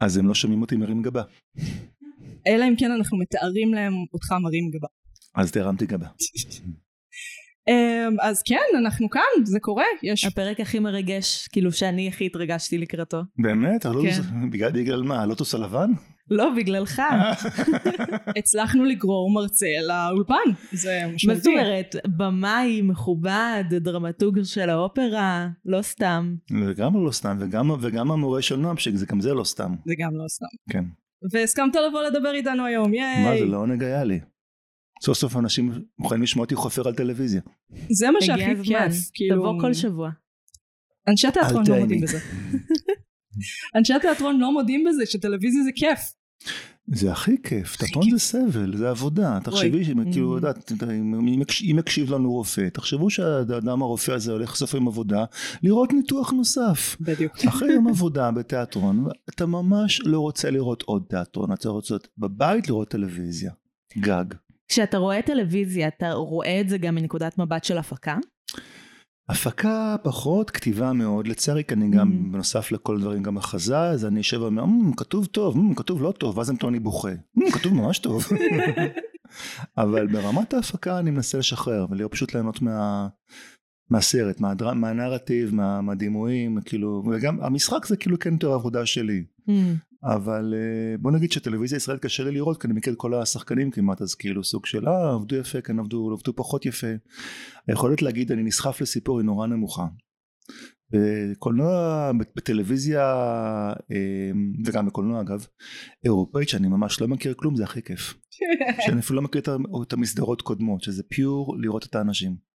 אז הם לא שומעים אותי מרים גבה. אלא אם כן אנחנו מתארים להם אותך מרים גבה. אז תרמתי גבה. אמ, אז כן, אנחנו כאן, זה קורה, יש... הפרק הכי מרגש, כאילו שאני הכי התרגשתי לקראתו. באמת? הלוטוס- כן. בגלל מה? הלוטוס הלבן? לא, בגללך. הצלחנו לגרור מרצה לאולפן, זה מה זאת משמעותי. אומרת, במאי מכובד, דרמטוג של האופרה, לא סתם. לגמרי לא סתם, וגם, וגם המורה של נועם, שגם זה לא סתם. זה גם לא סתם. כן. והסכמת לבוא לדבר איתנו היום, ייי. מה זה לעונג היה לי. סוף סוף אנשים מוכנים לשמוע אותי חופר על טלוויזיה. זה מה שהכי. כיף, כאילו... תבוא כל שבוע. אנשי התיאטרון לא. מודים בזה. אנשי התיאטרון לא מודים בזה שטלוויזיה זה כיף. זה הכי כיף, תיאטרון זה סבל, זה עבודה. תחשבי, שאם, כאילו, Mm. יודעת, אם אם יקש- אם יקשיב לנו רופא, תחשבו שהאדם הרופא הזה הולך סוף יום עבודה, לראות ניתוח נוסף. בדיוק. אחרי יום עבודה בתיאטרון, אתה ממש לא רוצה לראות עוד תיאטרון, אתה רוצה בבית לראות טלוויזיה. גג. כשאתה רואה טלוויזיה, אתה רואה את זה גם מנקודת מבט של הפקה? הפקה פחות, כתיבה מאוד, לצערי, כי אני גם, Mhm. בנוסף לכל דברים, גם החזה, אז אני יושב ואומר, "מ, כתוב טוב, מ, כתוב לא טוב, ואז אני בוכה. "מ, כתוב ממש טוב. אבל ברמת ההפקה אני מנסה לשחרר, ולהיות פשוט ליהנות מה... מהסרט, מהדר... מהנרטיב, מה... מהדימויים, כאילו, וגם המשחק זה כאילו כן יותר העבודה שלי. אבל אה, בוא נגיד שטלוויזיה ישראלית קשה לי לראות, כי אני מכיר את כל השחקנים כמעט, אז כאילו סוג של אה, עבדו יפה, כן עבדו, עבדו פחות יפה. היכולת להגיד אני נסחף לסיפור היא נורא נמוכה. בקולנוע, בטלוויזיה, אה, וגם בקולנוע אגב, אירופאית שאני ממש לא מכיר כלום, זה הכי כיף. שאני אפילו לא מכיר את המסדרות קודמות, שזה פיור לראות את האנשים.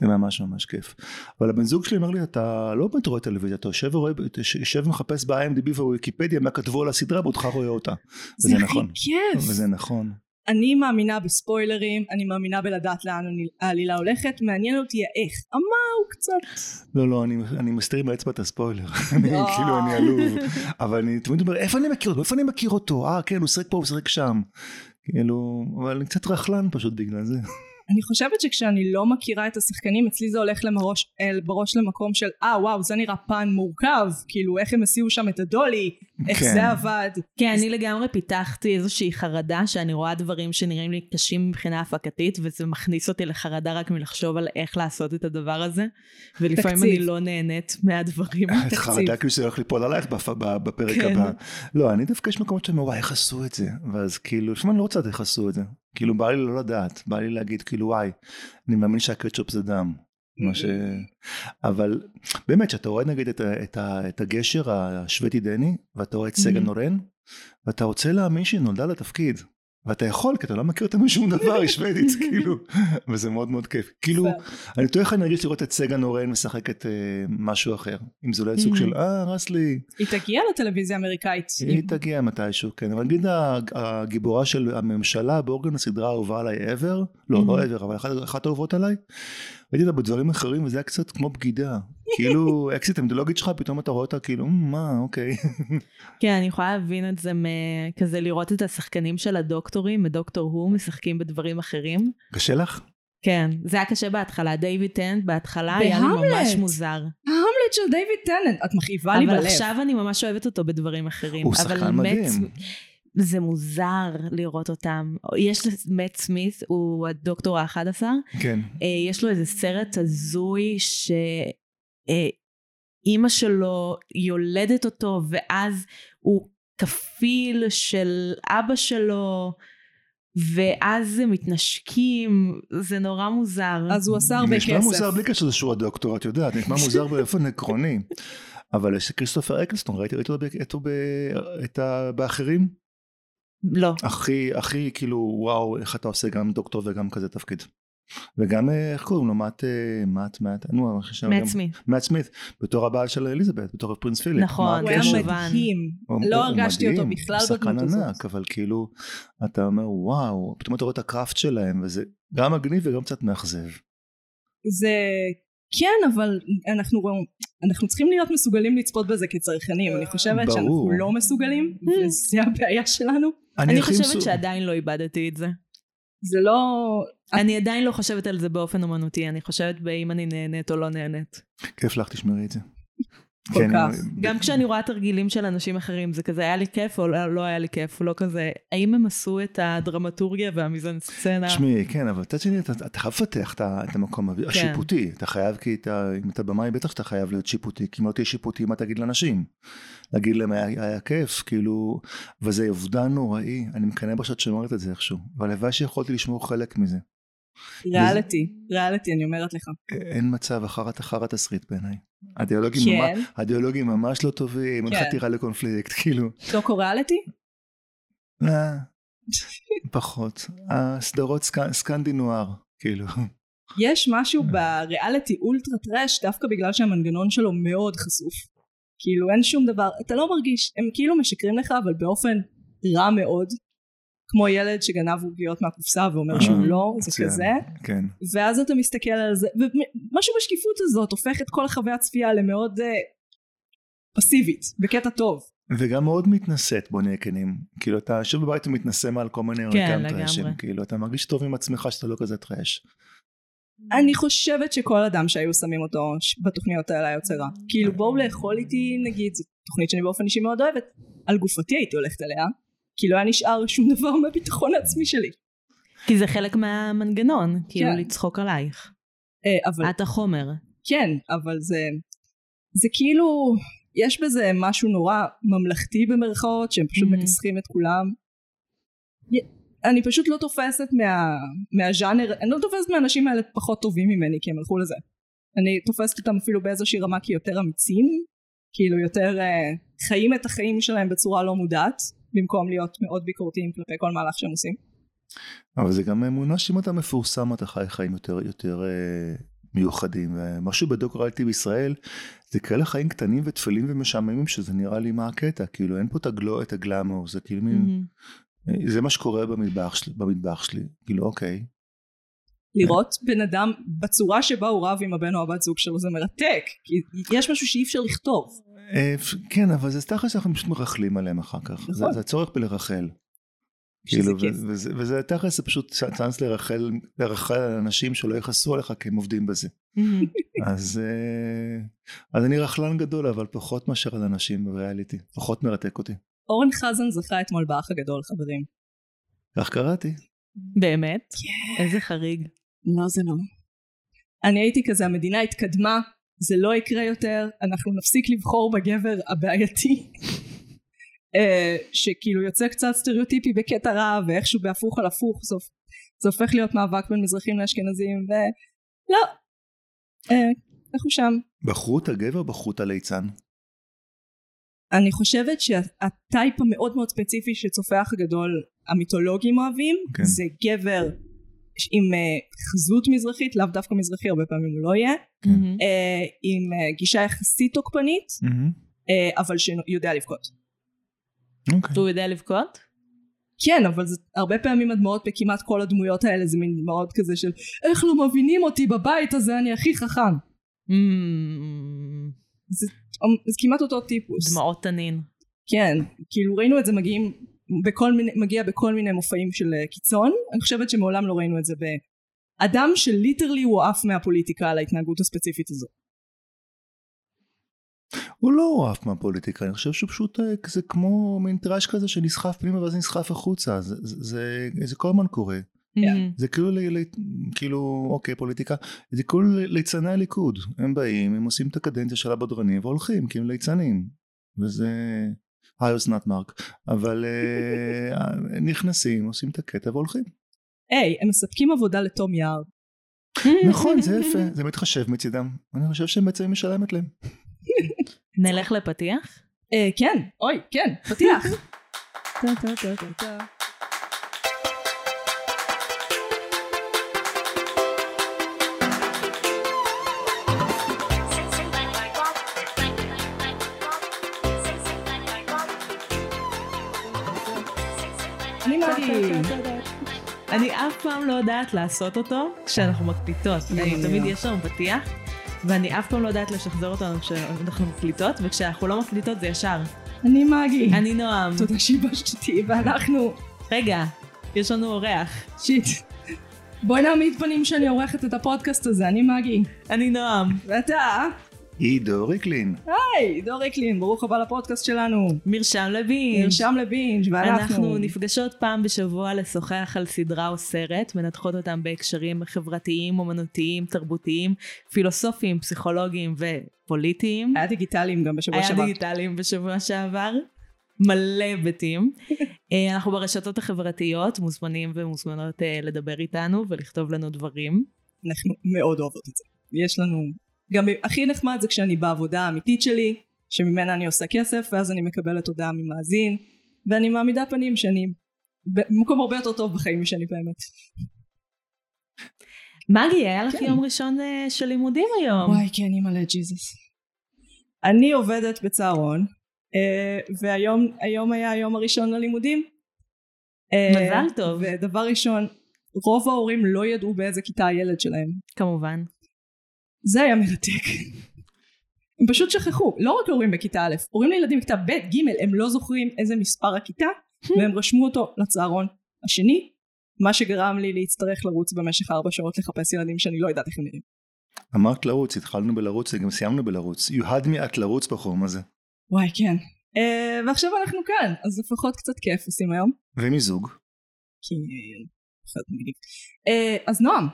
זה ממש ממש כיף. אבל הבן זוג שלי אומר לי, אתה לא באמת רואה טלוויזיה, אתה יושב ורואה, יושב ומחפש ב-IMDb ובוויקיפדיה מה כתבו על הסדרה בעודך רואה אותה. זה הכי נכון. כיף. וזה נכון. אני מאמינה בספוילרים, אני מאמינה בלדעת לאן העלילה הולכת, מעניין אותי האיך. הוא קצת... לא, לא, אני, אני מסתיר עם האצבע את הספוילר. אני אה. כאילו, אני עלוב. אבל אני תמיד אומר, איפה אני מכיר אותו? איפה אני מכיר אותו? אה, כן, הוא שיחק פה, הוא שיחק שם. כאילו, אבל אני קצת רכלן פשוט בגלל זה. אני חושבת שכשאני לא מכירה את השחקנים, אצלי זה הולך למראש, אל, בראש למקום של, אה וואו, זה נראה פן מורכב, כאילו איך הם הסיעו שם את הדולי, איך כן. זה עבד. כן, אני לגמרי פיתחתי איזושהי חרדה שאני רואה דברים שנראים לי קשים מבחינה הפקתית, וזה מכניס אותי לחרדה רק מלחשוב על איך לעשות את הדבר הזה, ולפעמים תקציב. אני לא נהנית מהדברים. את חרדה כאילו שזה הולך ליפול עלייך בפרק כן. הבא. לא, אני דווקא יש מקומות שאני אומר, וואי, איך עשו את זה? ואז כאילו, לפעמים אני לא רוצה לדעת איך עשו את זה. כאילו, בא לי לא לדעת, בא לי להגיד, כאילו, וואי, אני מאמין שהקטשופ זה דם. מה ש... אבל באמת, כשאתה רואה נגיד את, את, את הגשר השוודי דני, ואתה רואה את סגן Mhm. נורן, ואתה רוצה להאמין שהיא נולדה לתפקיד. ואתה יכול, כי אתה לא מכיר אותה משום דבר, היא שוודית, כאילו, וזה מאוד מאוד כיף. כאילו, אני תוהה איך אני ארגיש לראות את סגן נורן משחקת אה, משהו אחר. אם זה יהיה סוג. של, אה, הרס לי. היא תגיע לטלוויזיה האמריקאית. היא תגיע מתישהו, כן. אבל נגיד הג- הגיבורה של הממשלה בורגן הסדרה האהובה עליי ever, לא. לא ever, אבל אחת האהובות עליי, ראיתי אותה בדברים אחרים וזה היה קצת כמו בגידה. כאילו, אקסית המיתולוגית שלך, פתאום אתה רואה אותה כאילו, "מ, מה, אוקיי. כן, אני יכולה להבין את זה כזה לראות את השחקנים של הדוקטורים, מ Doctor Who, משחקים בדברים אחרים. קשה לך? כן, זה היה קשה בהתחלה, דיוויד טנט בהתחלה היה לי. ממש מוזר. ההמלט של דיוויד טננט, את מכאיבה לי אבל בלב. עכשיו אני ממש אוהבת אותו בדברים אחרים. הוא אבל שחקן מאט- מדהים. זה מוזר לראות אותם. יש למט סמית, הוא הדוקטור האחד עשר, כן. אה, יש לו איזה סרט הזוי שאימא שלו יולדת אותו ואז הוא כפיל של אבא שלו ואז הם מתנשקים, זה נורא מוזר. אז הוא עשה הרבה נשמע מוזר כסף. בלי קשר לזה שהוא הדוקטור, את יודעת, נשמע מוזר באופן עקרוני. אבל יש כריסטופר אקלסטון, ראיתי אותו באחרים? לא. הכי, הכי כאילו, וואו, איך אתה עושה גם דוקטור וגם כזה תפקיד. וגם, אה, איך קוראים לו, מאט, אה, מאט, מאט, נו, איך שם מאט גם- סמית. מאט סמית, בתור הבעל של אליזבת, בתור Prince Philip. נכון, הוא היה? כמובן. מדהים. לא הרגשתי אותו בכלל הוא שחקן בדמות הזאת. ענק, אבל כאילו, אתה אומר, וואו, פתאום אתה רואה את הקראפט שלהם, וזה גם מגניב וגם קצת מאכזב. זה כן אבל אנחנו אנחנו צריכים להיות מסוגלים לצפות בזה כצרכנים אני חושבת ברור. שאנחנו לא מסוגלים וזה הבעיה שלנו אני חושבת שעדיין לא איבדתי את זה. זה לא אני עדיין לא חושבת על זה באופן אומנותי, אני חושבת באם אני נהנית או לא נהנית. כיף לך, תשמרי את זה. כל כן, כך. גם כשאני רואה תרגילים של אנשים אחרים, זה כזה היה לי כיף או לא, לא היה לי כיף, לא כזה, האם הם עשו את הדרמטורגיה והמיזנסצנה? תשמעי, כן, אבל מצד שני, אתה, אתה חייב לפתח את, המקום כן. השיפוטי. אתה חייב, כי אתה, אם אתה במאי, בטח שאתה חייב להיות שיפוטי, כי אם לא תהיה שיפוטי, מה תגיד לאנשים? להגיד להם, היה, היה כיף, כאילו, וזה אובדן נוראי, אני מקנא בה שאת שומרת את זה איכשהו, והלוואי שיכולתי לשמור חלק מזה. ריאליטי, ריאליטי, אני אומרת לך. אין מצב אחר אחר התסריט בעיניי. הדיאלוגים, כן. ממש, הדיאלוגים ממש לא טובים, אין כן. חתירה לקונפליקט, כאילו. דוקו ריאליטי? אה, פחות. הסדרות סק- סקנדי נואר, כאילו. יש משהו בריאליטי אולטרה טראש דווקא בגלל שהמנגנון שלו מאוד חשוף. כאילו אין שום דבר, אתה לא מרגיש, הם כאילו משקרים לך אבל באופן רע מאוד. כמו ילד שגנב עוגיות מהקופסה ואומר שהוא אה, לא, זה. כזה. כן. ואז אתה מסתכל על זה, ומשהו בשקיפות הזאת הופך את כל החוויה הצפייה למאוד uh, פסיבית, בקטע טוב. וגם מאוד מתנשאת, בוא נהיה כנים. כאילו, אתה יושב בבית ומתנשא מעל כל מיני כן, רקעים לגמרי. טרשים. כאילו, אתה מרגיש טוב עם עצמך שאתה לא כזה טרש. אני חושבת שכל אדם שהיו שמים אותו בתוכניות האלה היה יוצא רע. כאילו בואו לאכול איתי נגיד, זו תוכנית שאני באופן אישי מאוד אוהבת, על גופתי הייתי הולכת אליה, כי לא היה נשאר שום דבר מהביטחון העצמי שלי. כי זה חלק מהמנגנון, כאילו כן. לצחוק עלייך. אה, אבל את החומר. כן, אבל זה, זה כאילו, יש בזה משהו נורא ממלכתי במרכאות, שהם פשוט Mhm. מכסחים את כולם. אני פשוט לא תופסת מה, מהז'אנר, אני לא תופסת מהאנשים האלה פחות טובים ממני, כי הם הלכו לזה. אני תופסת אותם אפילו באיזושהי רמה כיותר אמיצים, כאילו יותר אה, חיים את החיים שלהם בצורה לא מודעת, במקום להיות מאוד ביקורתיים כלפי כל מהלך שהם עושים. אבל זה גם אמונה שאם אתה מפורסם, אתה חי חיים יותר, יותר אה, מיוחדים. ומשהו בדוק ראיתי בישראל, זה כאלה חיים קטנים וטפלים ומשעממים, שזה נראה לי מה הקטע. כאילו, אין פה את הגלו, את הגלאמור, זה כאילו מין... מהמם. זה מה שקורה במטבח שלי, במטבח שלי. כאילו, אוקיי. לראות בן אדם בצורה שבה הוא רב עם הבן או הבת זוג שלו זה מרתק כי יש משהו שאי אפשר לכתוב אה, כן, אבל זה תכל'ס שאנחנו פשוט מרכלים עליהם אחר כך. נכון. זה, זה הצורך בלרחל. כאילו, וזה, וזה תכל'ס זה פשוט צאנס לרחל, לרחל על אנשים שלא יכעסו עליך כי הם עובדים בזה. מהמם. אז, אה, אז אני רכלן גדול, אבל פחות מאשר על אנשים בריאליטי. פחות מרתק אותי. אורן חזן זכה אתמול באח הגדול חברים כך קראתי. באמת? איזה חריג. לא זה לא אני הייתי כזה המדינה התקדמה זה לא יקרה יותר אנחנו נפסיק לבחור בגבר הבעייתי אה, שכאילו יוצא קצת סטריאוטיפי בקטע רע ואיכשהו בהפוך על הפוך סוף זה הופך להיות מאבק בין מזרחים לאשכנזים ולא אה, אנחנו שם בחרו את הגבר, בחרו את הליצן. אני חושבת שהטייפ המאוד מאוד ספציפי שצופי האח הגדול המיתולוגים אוהבים כן. זה גבר עם uh, חזות מזרחית לאו דווקא מזרחי הרבה פעמים הוא לא יהיה uh, עם uh, גישה יחסית תוקפנית uh, אבל שיודע לבכות אוקיי. והוא יודע לבכות? כן אבל זה הרבה פעמים הדמעות בכמעט כל הדמויות האלה זה מין דמעות כזה של איך לא מבינים אותי בבית הזה אני הכי חכם מהמם. זה, זה כמעט אותו טיפוס דמעות תנין. כן, כאילו ראינו את זה מגיעים בכל מיני, מגיע בכל מיני מופעים של אה, קיצון, אני חושבת שמעולם לא ראינו את זה באדם שליטרלי הוא עף מהפוליטיקה על ההתנהגות הספציפית הזו. הוא לא עף מהפוליטיקה, אני חושב שהוא פשוט אה, זה כמו מין טראש כזה שנסחף פנימה ואז נסחף החוצה, זה, זה, זה, זה כל הזמן קורה. מהמם. זה כאילו, ל, ל, כאילו, אוקיי, פוליטיקה, זה כאילו ליצני הליכוד, הם באים, הם עושים את הקדנציה של הבדרנים והולכים, כי הם ליצנים, וזה, היי אסנת מרק, אבל אה, נכנסים, עושים את הקטע והולכים. היי, הם מספקים עבודה לתום יער. נכון, זה יפה, זה מתחשב מצידם, אני חושב שהם בעצם משלמת להם. נלך לפתיח? אה, כן, אוי, כן, פתיח. אני אף פעם לא יודעת לעשות אותו כשאנחנו מקליטות. אני. תמיד יש לנו פתיח, ואני אף פעם לא יודעת לשחזר אותנו כשאנחנו מקליטות, וכשאנחנו לא מקליטות זה ישר. אני מגי. אני נועם. תודה שיבשת אותי, ואנחנו... רגע, יש לנו אורח. שיט. בואי נעמיד פנים שאני עורכת את הפודקאסט הזה, אני מגי. אני נועם. ואתה? עידו ריקלין. היי, דור ריקלין, ברוך הבא לפודקאסט שלנו. מרשם לבינג'. נרשם לבינג' ואנחנו... אנחנו נפגשות פעם בשבוע לשוחח על סדרה או סרט, מנתחות אותם בהקשרים חברתיים, אומנותיים, תרבותיים, פילוסופיים, פסיכולוגיים ופוליטיים. היה דיגיטליים גם בשבוע היה שעבר. דיגיטליים בשבוע שעבר. מלא היבטים. אה, אנחנו ברשתות החברתיות, מוזמנים ומוזמנות אה, לדבר איתנו ולכתוב לנו דברים. אנחנו מאוד אוהבות את זה. יש לנו... גם הכי נחמד זה כשאני בעבודה האמיתית שלי, שממנה אני עושה כסף, ואז אני מקבלת הודעה ממאזין, ואני מעמידה פנים שאני במקום הרבה יותר טוב בחיים משאני באמת. מגי, היה לך כן. יום ראשון אה, של לימודים היום. וואי כן אימא'לה ג'יזוס. אני עובדת בצהרון אה, והיום היום היה היום הראשון ללימודים. אה, מזל טוב. ודבר ראשון רוב ההורים לא ידעו באיזה כיתה הילד שלהם. כמובן. זה היה מרתק. הם פשוט שכחו לא רק הורים בכיתה א' הורים לילדים בכיתה ב' ג' הם לא זוכרים איזה מספר הכיתה והם רשמו אותו לצהרון השני מה שגרם לי להצטרך לרוץ במשך ארבע שעות לחפש ילדים שאני לא יודעת איך הם נראים. אמרת לרוץ, התחלנו בלרוץ וגם סיימנו בלרוץ. Me at לרוץ בחום הזה. וואי כן. Uh, ועכשיו אנחנו כאן אז לפחות קצת כיף עושים היום. ומיזוג. מגניב. Uh, אז נועם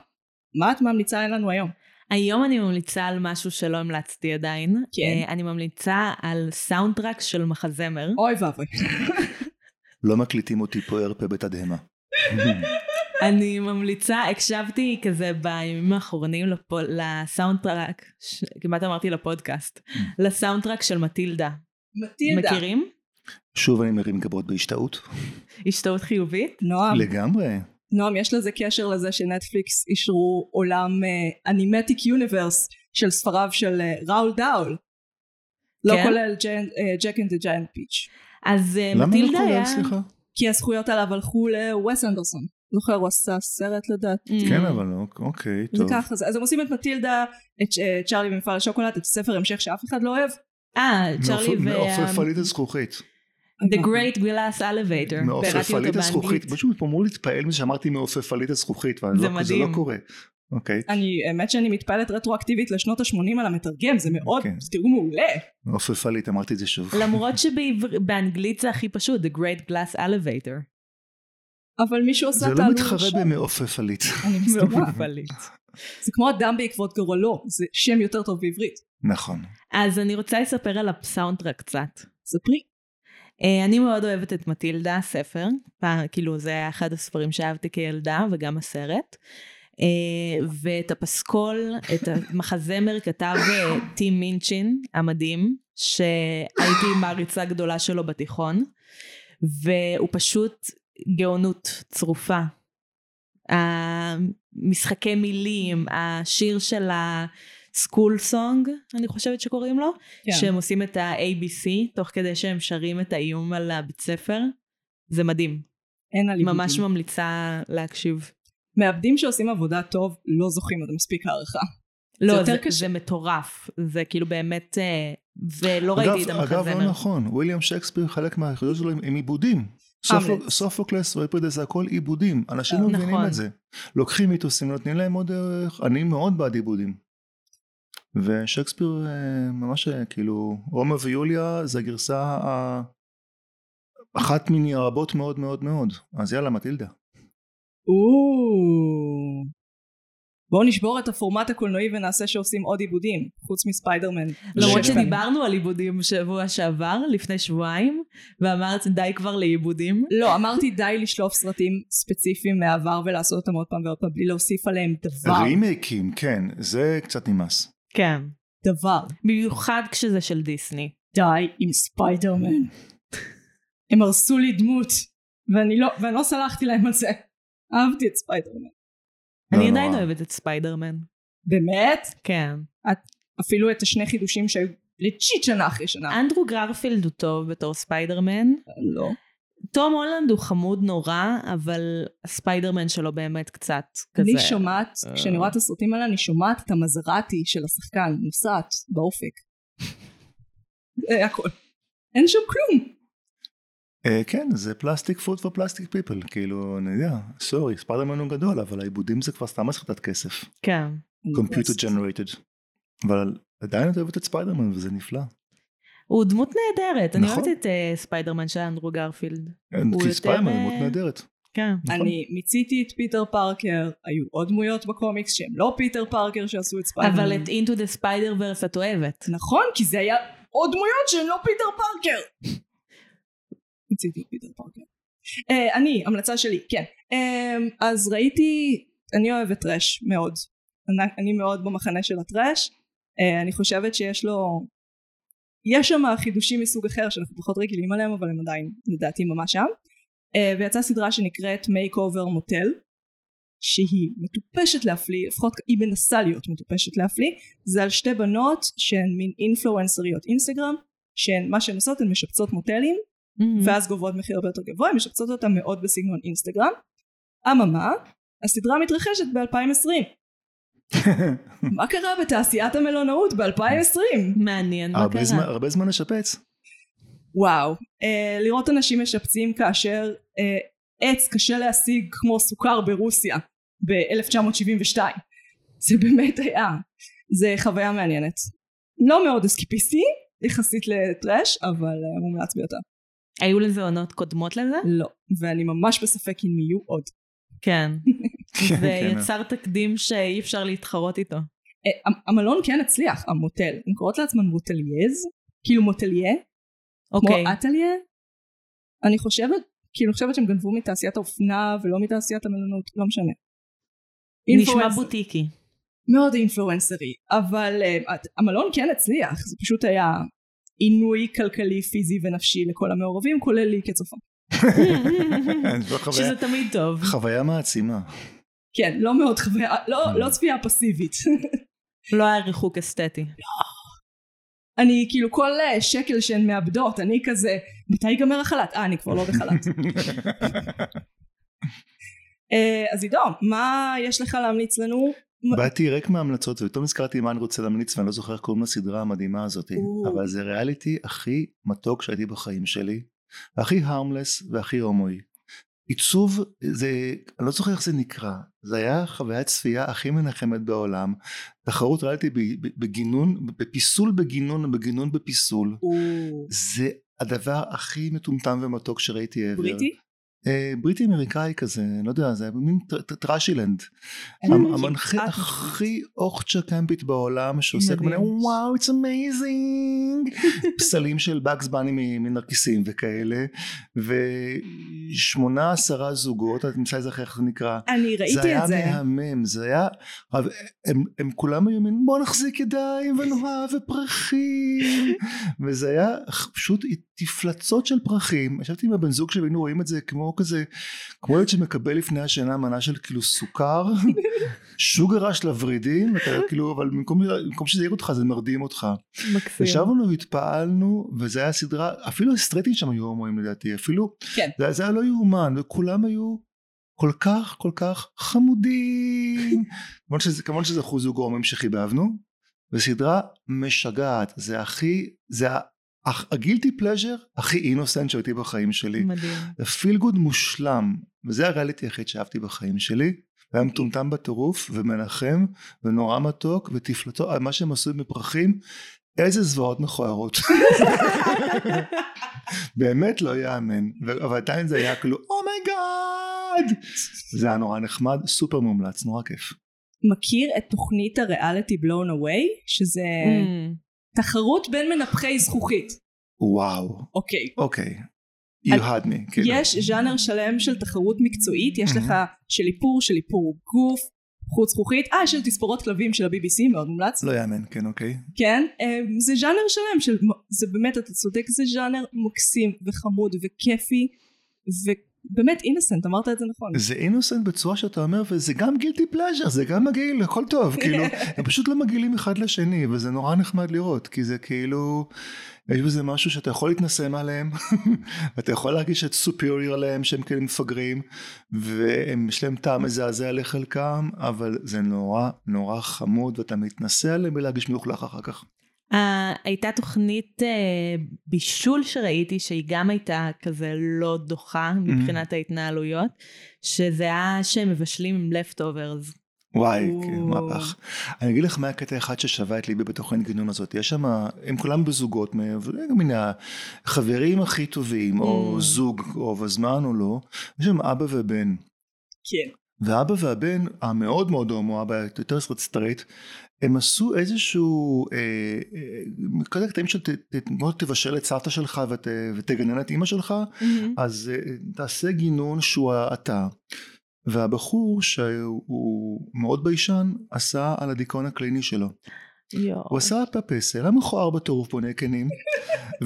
מה את ממליצה לנו היום? היום אני ממליצה על משהו שלא המלצתי עדיין. כן. אה, אני ממליצה על סאונד טראק של מחזמר. אוי ואבוי. לא מקליטים אותי פה ערפה בתדהמה. אני ממליצה, הקשבתי כזה בימים האחרונים לפו- לסאונד טראק, ש- כמעט אמרתי לפודקאסט, לסאונד טראק של מטילדה. מטילדה. מכירים? שוב אני מרים גבות בהשתאות. השתאות חיובית? נועם. לגמרי. נועם יש לזה קשר לזה שנטפליקס אישרו עולם אנימטיק יוניברס של ספריו של אה, ראול דאול. לא כן? כולל James and Giant Peach. אז אה, למה לא מטילדה כולל, היה... סליחה? כי הזכויות עליו הלכו לווס אנדרסון. זוכר הוא עשה סרט לדעתי. Mm. כן אבל אוקיי, זה טוב. ככה זה. אז הם עושים את מטילדה, את אה, צ'ארלי במפעל השוקולד, את ספר המשך שאף אחד לא אוהב. אה, צ'רלי וה... מעופפלית הזכוכית. The Great Glass Elevator. מעופפלית הזכוכית. פשוט אמור להתפעל מזה שאמרתי מעופפלית הזכוכית. זה לא- זה לא מדהים. קורה. אוקיי. אני, האמת שאני מתפעלת רטרואקטיבית לשנות ה-80 על המתרגם, זה מאוד, כן. זה תרגום מעולה. מעופפלית אמרתי את זה שוב. למרות שבאנגלית זה הכי פשוט, The Great Glass Elevator. אבל מישהו זה את לא העלול מתחרה. במעופפלית. אני מסכימה. מעופפלית. זה כמו אדם בעקבות גורלו, זה שם יותר טוב בעברית. נכון. אז אני רוצה לספר על הסאונד טראק קצת. ספרי. אה, אני מאוד אוהבת את מטילדה, הספר. כאילו זה היה אחד הספרים שאהבתי כילדה וגם הסרט. אה, ואת הפסקול, את המחזמר כתב אה, טים מינצ'ין המדהים, שהייתי מעריצה גדולה שלו בתיכון, והוא פשוט גאונות צרופה. המשחקי מילים, השיר של הסקול סונג, אני חושבת שקוראים לו, כן. שהם עושים את ה-ABC תוך כדי שהם שרים את האיום על הבית ספר. זה מדהים. אין על ממש. ממליצה להקשיב. מעבדים שעושים עבודה טוב לא זוכים עד מספיק הערכה. לא, זה, קשה. זה מטורף. זה כאילו באמת, אה, ולא אגב, ראיתי את אגב, לא המחזמר. נכון, וויליאם שייקספיר חלק מהיחידות שלו הם עיבודים. סופוקלס ואיפרידס זה הכל עיבודים, אנשים לא מבינים נכון. את זה. לוקחים מיתוסים ונותנים להם עוד ערך, אני מאוד בעד עיבודים. ושייקספיר אה, ממש אה, כאילו, רומא ויוליה זה הגרסה ה- אחת מיני רבות מאוד מאוד מאוד, אז יאללה מטילדה. או. בואו נשבור את הפורמט הקולנועי ונעשה שעושים עוד עיבודים, חוץ מספיידרמן. למרות. שדיברנו על עיבודים בשבוע שעבר, לפני שבועיים, ואמרת די כבר לעיבודים. לא, אמרתי די לשלוף סרטים ספציפיים מהעבר ולעשות אותם עוד פעם ועוד פעם בלי להוסיף עליהם דבר. רימייקים, כן, זה קצת נמאס. כן. דבר. במיוחד כשזה של דיסני. די עם ספיידרמן. הם הרסו לי דמות, ואני לא, ואני לא סלחתי להם על זה. אהבתי את ספיידרמן. אני לא עדיין נורא. אוהבת את ספיידרמן. באמת? כן. אפילו את השני חידושים שהיו legit שנה אחרי שנה. אנדרו גרפילד הוא טוב בתור ספיידרמן. לא. תום הולנד הוא חמוד נורא, אבל הספיידרמן שלו באמת קצת כזה. אני שומעת, אה. כשאני רואה את הסרטים האלה, אני שומעת את המזראטי של השחקן נוסעת באופק. זה הכל. אין שם כלום. אה, כן, זה plastic food ו plastic people, כאילו, אני יודע, sorry, ספיידרמן הוא גדול, אבל העיבודים זה כבר סתם הסחטת כסף. כן. Computer generated. אבל עדיין את אוהבת את ספיידרמן וזה נפלא. הוא דמות נהדרת, אני נכון. אוהבת את אה, ספיידרמן של אנדרו גרפילד. הוא כי ספיידרמן היא אה, דמות נהדרת. כן. נכון. אני מיציתי את פיטר פארקר, היו עוד דמויות בקומיקס שהם לא פיטר פארקר שעשו את ספיידרמן. אבל את Into the Spider Verse את אוהבת. נכון, כי זה היה עוד דמויות שהן לא פיטר פארקר. מיציתי את פיטר פארקר. אה, אני, המלצה שלי, כן. אמ, אז ראיתי, אני אוהבת trash מאוד. אני, אני מאוד במחנה של ה trash. אה, אני חושבת שיש לו... יש שם חידושים מסוג אחר שאנחנו פחות רגילים עליהם, אבל הם עדיין לדעתי ממש שם. Uh, ויצאה סדרה שנקראת Make Over Motel, שהיא מטופשת להפליא, לפחות היא מנסה להיות מטופשת להפליא. זה על שתי בנות שהן מין אינפלואנסריות אינסטגרם, שהן, מה שהן עושות הן משפצות מוטלים, Mm-hmm. ואז גובות מחיר הרבה יותר גבוה, הן משפצות אותם מאוד בסגנון אינסטגרם. אממה, הסדרה מתרחשת ב-2020. מה קרה בתעשיית המלונאות ב-2020? מעניין מה הרבה זמן- קרה. הרבה זמן לשפץ. וואו, אה, לראות אנשים משפצים כאשר אה, עץ קשה להשיג כמו סוכר ברוסיה ב-1972. זה באמת היה. זה חוויה מעניינת. לא מאוד אסקיפיסטי, יחסית לטראש, אבל אה, מומלץ ביותר. היו לזה עונות קודמות לזה? לא, ואני ממש בספק אם יהיו עוד. כן. כן, זה כן. יצר תקדים שאי אפשר להתחרות איתו. אה, המ- המלון כן הצליח, המוטל. הן קוראות לעצמן מוטלייז, כאילו מוטליה, אוקיי. כמו אטליה. אני חושבת, כאילו אני חושבת שהם גנבו מתעשיית האופנה ולא מתעשיית המלונות, לא משנה. נשמע. בוטיקי. מאוד אינפלואנסרי, אבל uh, המלון כן הצליח, זה פשוט היה עינוי כלכלי, פיזי ונפשי לכל המעורבים, כולל לי כצופה. שזה תמיד טוב. חוויה מעצימה. כן, לא מאוד חוויה, לא, Mm. לא צפייה פסיבית. לא היה ריחוק אסתטי. אני כאילו כל אה, שקל שהן מאבדות, אני כזה, מתי ייגמר החל"ת? אה, אני כבר לא בחל"ת. אה, אז עידו, מה יש לך להמליץ לנו? באתי ריק מהמלצות ופתאום נזכרתי מה אני רוצה להמליץ ואני לא זוכר איך קוראים לסדרה המדהימה הזאת. אבל זה ריאליטי הכי מתוק שהייתי בחיים שלי הכי harmless והכי הומואי עיצוב זה אני לא זוכר איך זה נקרא זה היה חוויית צפייה הכי מנחמת בעולם תחרות ריאליטי בגינון בפיסול בגינון ובגינון בפיסול זה הדבר הכי מטומטם ומתוק שראיתי ever. בריטי? אה, בריטי אמריקאי כזה, לא יודע, זה מין טר- טר- טראשילנד. המנחה הכי אוחצ'ה קמפית בעולם מדהים. מיני וואו, it's amazing, פסלים של באגס בני מנרקיסים וכאלה, ושמונה עשרה זוגות, את נמצא איזה איך זה נקרא. אני זה ראיתי היה את זה. מהמם, זה היה, הם, כולם היו מין בוא נחזיק ידיים ונאהב ופרחים, וזה היה פשוט תפלצות של פרחים, ישבתי עם הבן זוג שלי והיינו רואים את זה כמו כזה, כמו ילד שמקבל לפני השינה מנה של כאילו סוכר, שוגרה של הוורידים, ואתה כאילו, אבל במקום, במקום שזה יעיר אותך זה מרדים אותך. מקסים. ישבנו והתפעלנו, וזה היה סדרה, אפילו הסטרייטים שם היו הומואים לדעתי, אפילו, כן. זה, זה היה לא יאומן, וכולם היו כל כך כל כך חמודים. כמובן שזה, כמובן שזה אחוז זוג הומואים שחיבבנו, וסדרה משגעת, זה הכי, זה הגילטי פלז'ר הכי אינוסנט שהייתי בחיים שלי. מדהים. feel good מושלם, וזה הריאליטי היחיד שאהבתי בחיים שלי. והיה מטומטם בטירוף ומנחם ונורא מתוק ותפלטו מה שהם עשו בפרחים איזה זוועות מכוערות באמת לא יאמן אבל עדיין זה היה כאילו oh my god זה היה נורא נחמד סופר מומלץ נורא כיף מכיר את תוכנית הריאליטי Blown Away? שזה ממ. תחרות בין מנפחי זכוכית. וואו אוקיי. אוקיי you had me כאילו. יש ז'אנר שלם של תחרות מקצועית, יש לך. של איפור, של איפור גוף, חוט זכוכית, אה, של תספורות כלבים של ה-BBC, מאוד מומלץ. לא יאמן כן אוקיי כן, אה, זה ז'אנר שלם של, זה באמת, אתה צודק, זה ז'אנר מקסים וחמוד וכיפי, ובאמת אינסנט, אמרת את זה נכון. זה אינוסנט בצורה שאתה אומר וזה גם גילטי פלאז'ר זה גם מגעיל הכל טוב כאילו הם פשוט לא מגעילים אחד לשני וזה נורא נחמד לראות כי זה כאילו יש בזה משהו שאתה יכול להתנסם עליהם אתה יכול להרגיש את סופיריור עליהם שהם כאלה מפגרים ויש להם טעם מזעזע לחלקם אבל זה נורא נורא חמוד ואתה מתנסה עליהם ולהרגיש מלוכלך אחר כך. אה, הייתה תוכנית אה, בישול שראיתי שהיא גם הייתה כזה לא דוחה מבחינת ההתנהלויות, שזה היה שהם מבשלים עם לפטוברס. וואי, או. כן, מהפך. אני אגיד לך מה הקטע אחד ששבה את ליבי בתוכנית גינון הזאת. יש שם, הם כולם בזוגות, מן החברים הכי טובים, או ממ. זוג, רוב הזמן או לא. יש שם אבא ובן. כן. והאבא והבן המאוד מאוד הומו, אבא יותר סטרייט, הם עשו איזשהו, אה, אה, כזה קטעים של בוא תבשל את סבתא שלך ות, ותגנן את אימא שלך, אז אה, תעשה גינון שהוא אתה. והבחור שהוא מאוד ביישן עשה על הדיכאון הקליני שלו. יואו. הוא עשה פפסל, היה מכוער בטירוף פונה כנים,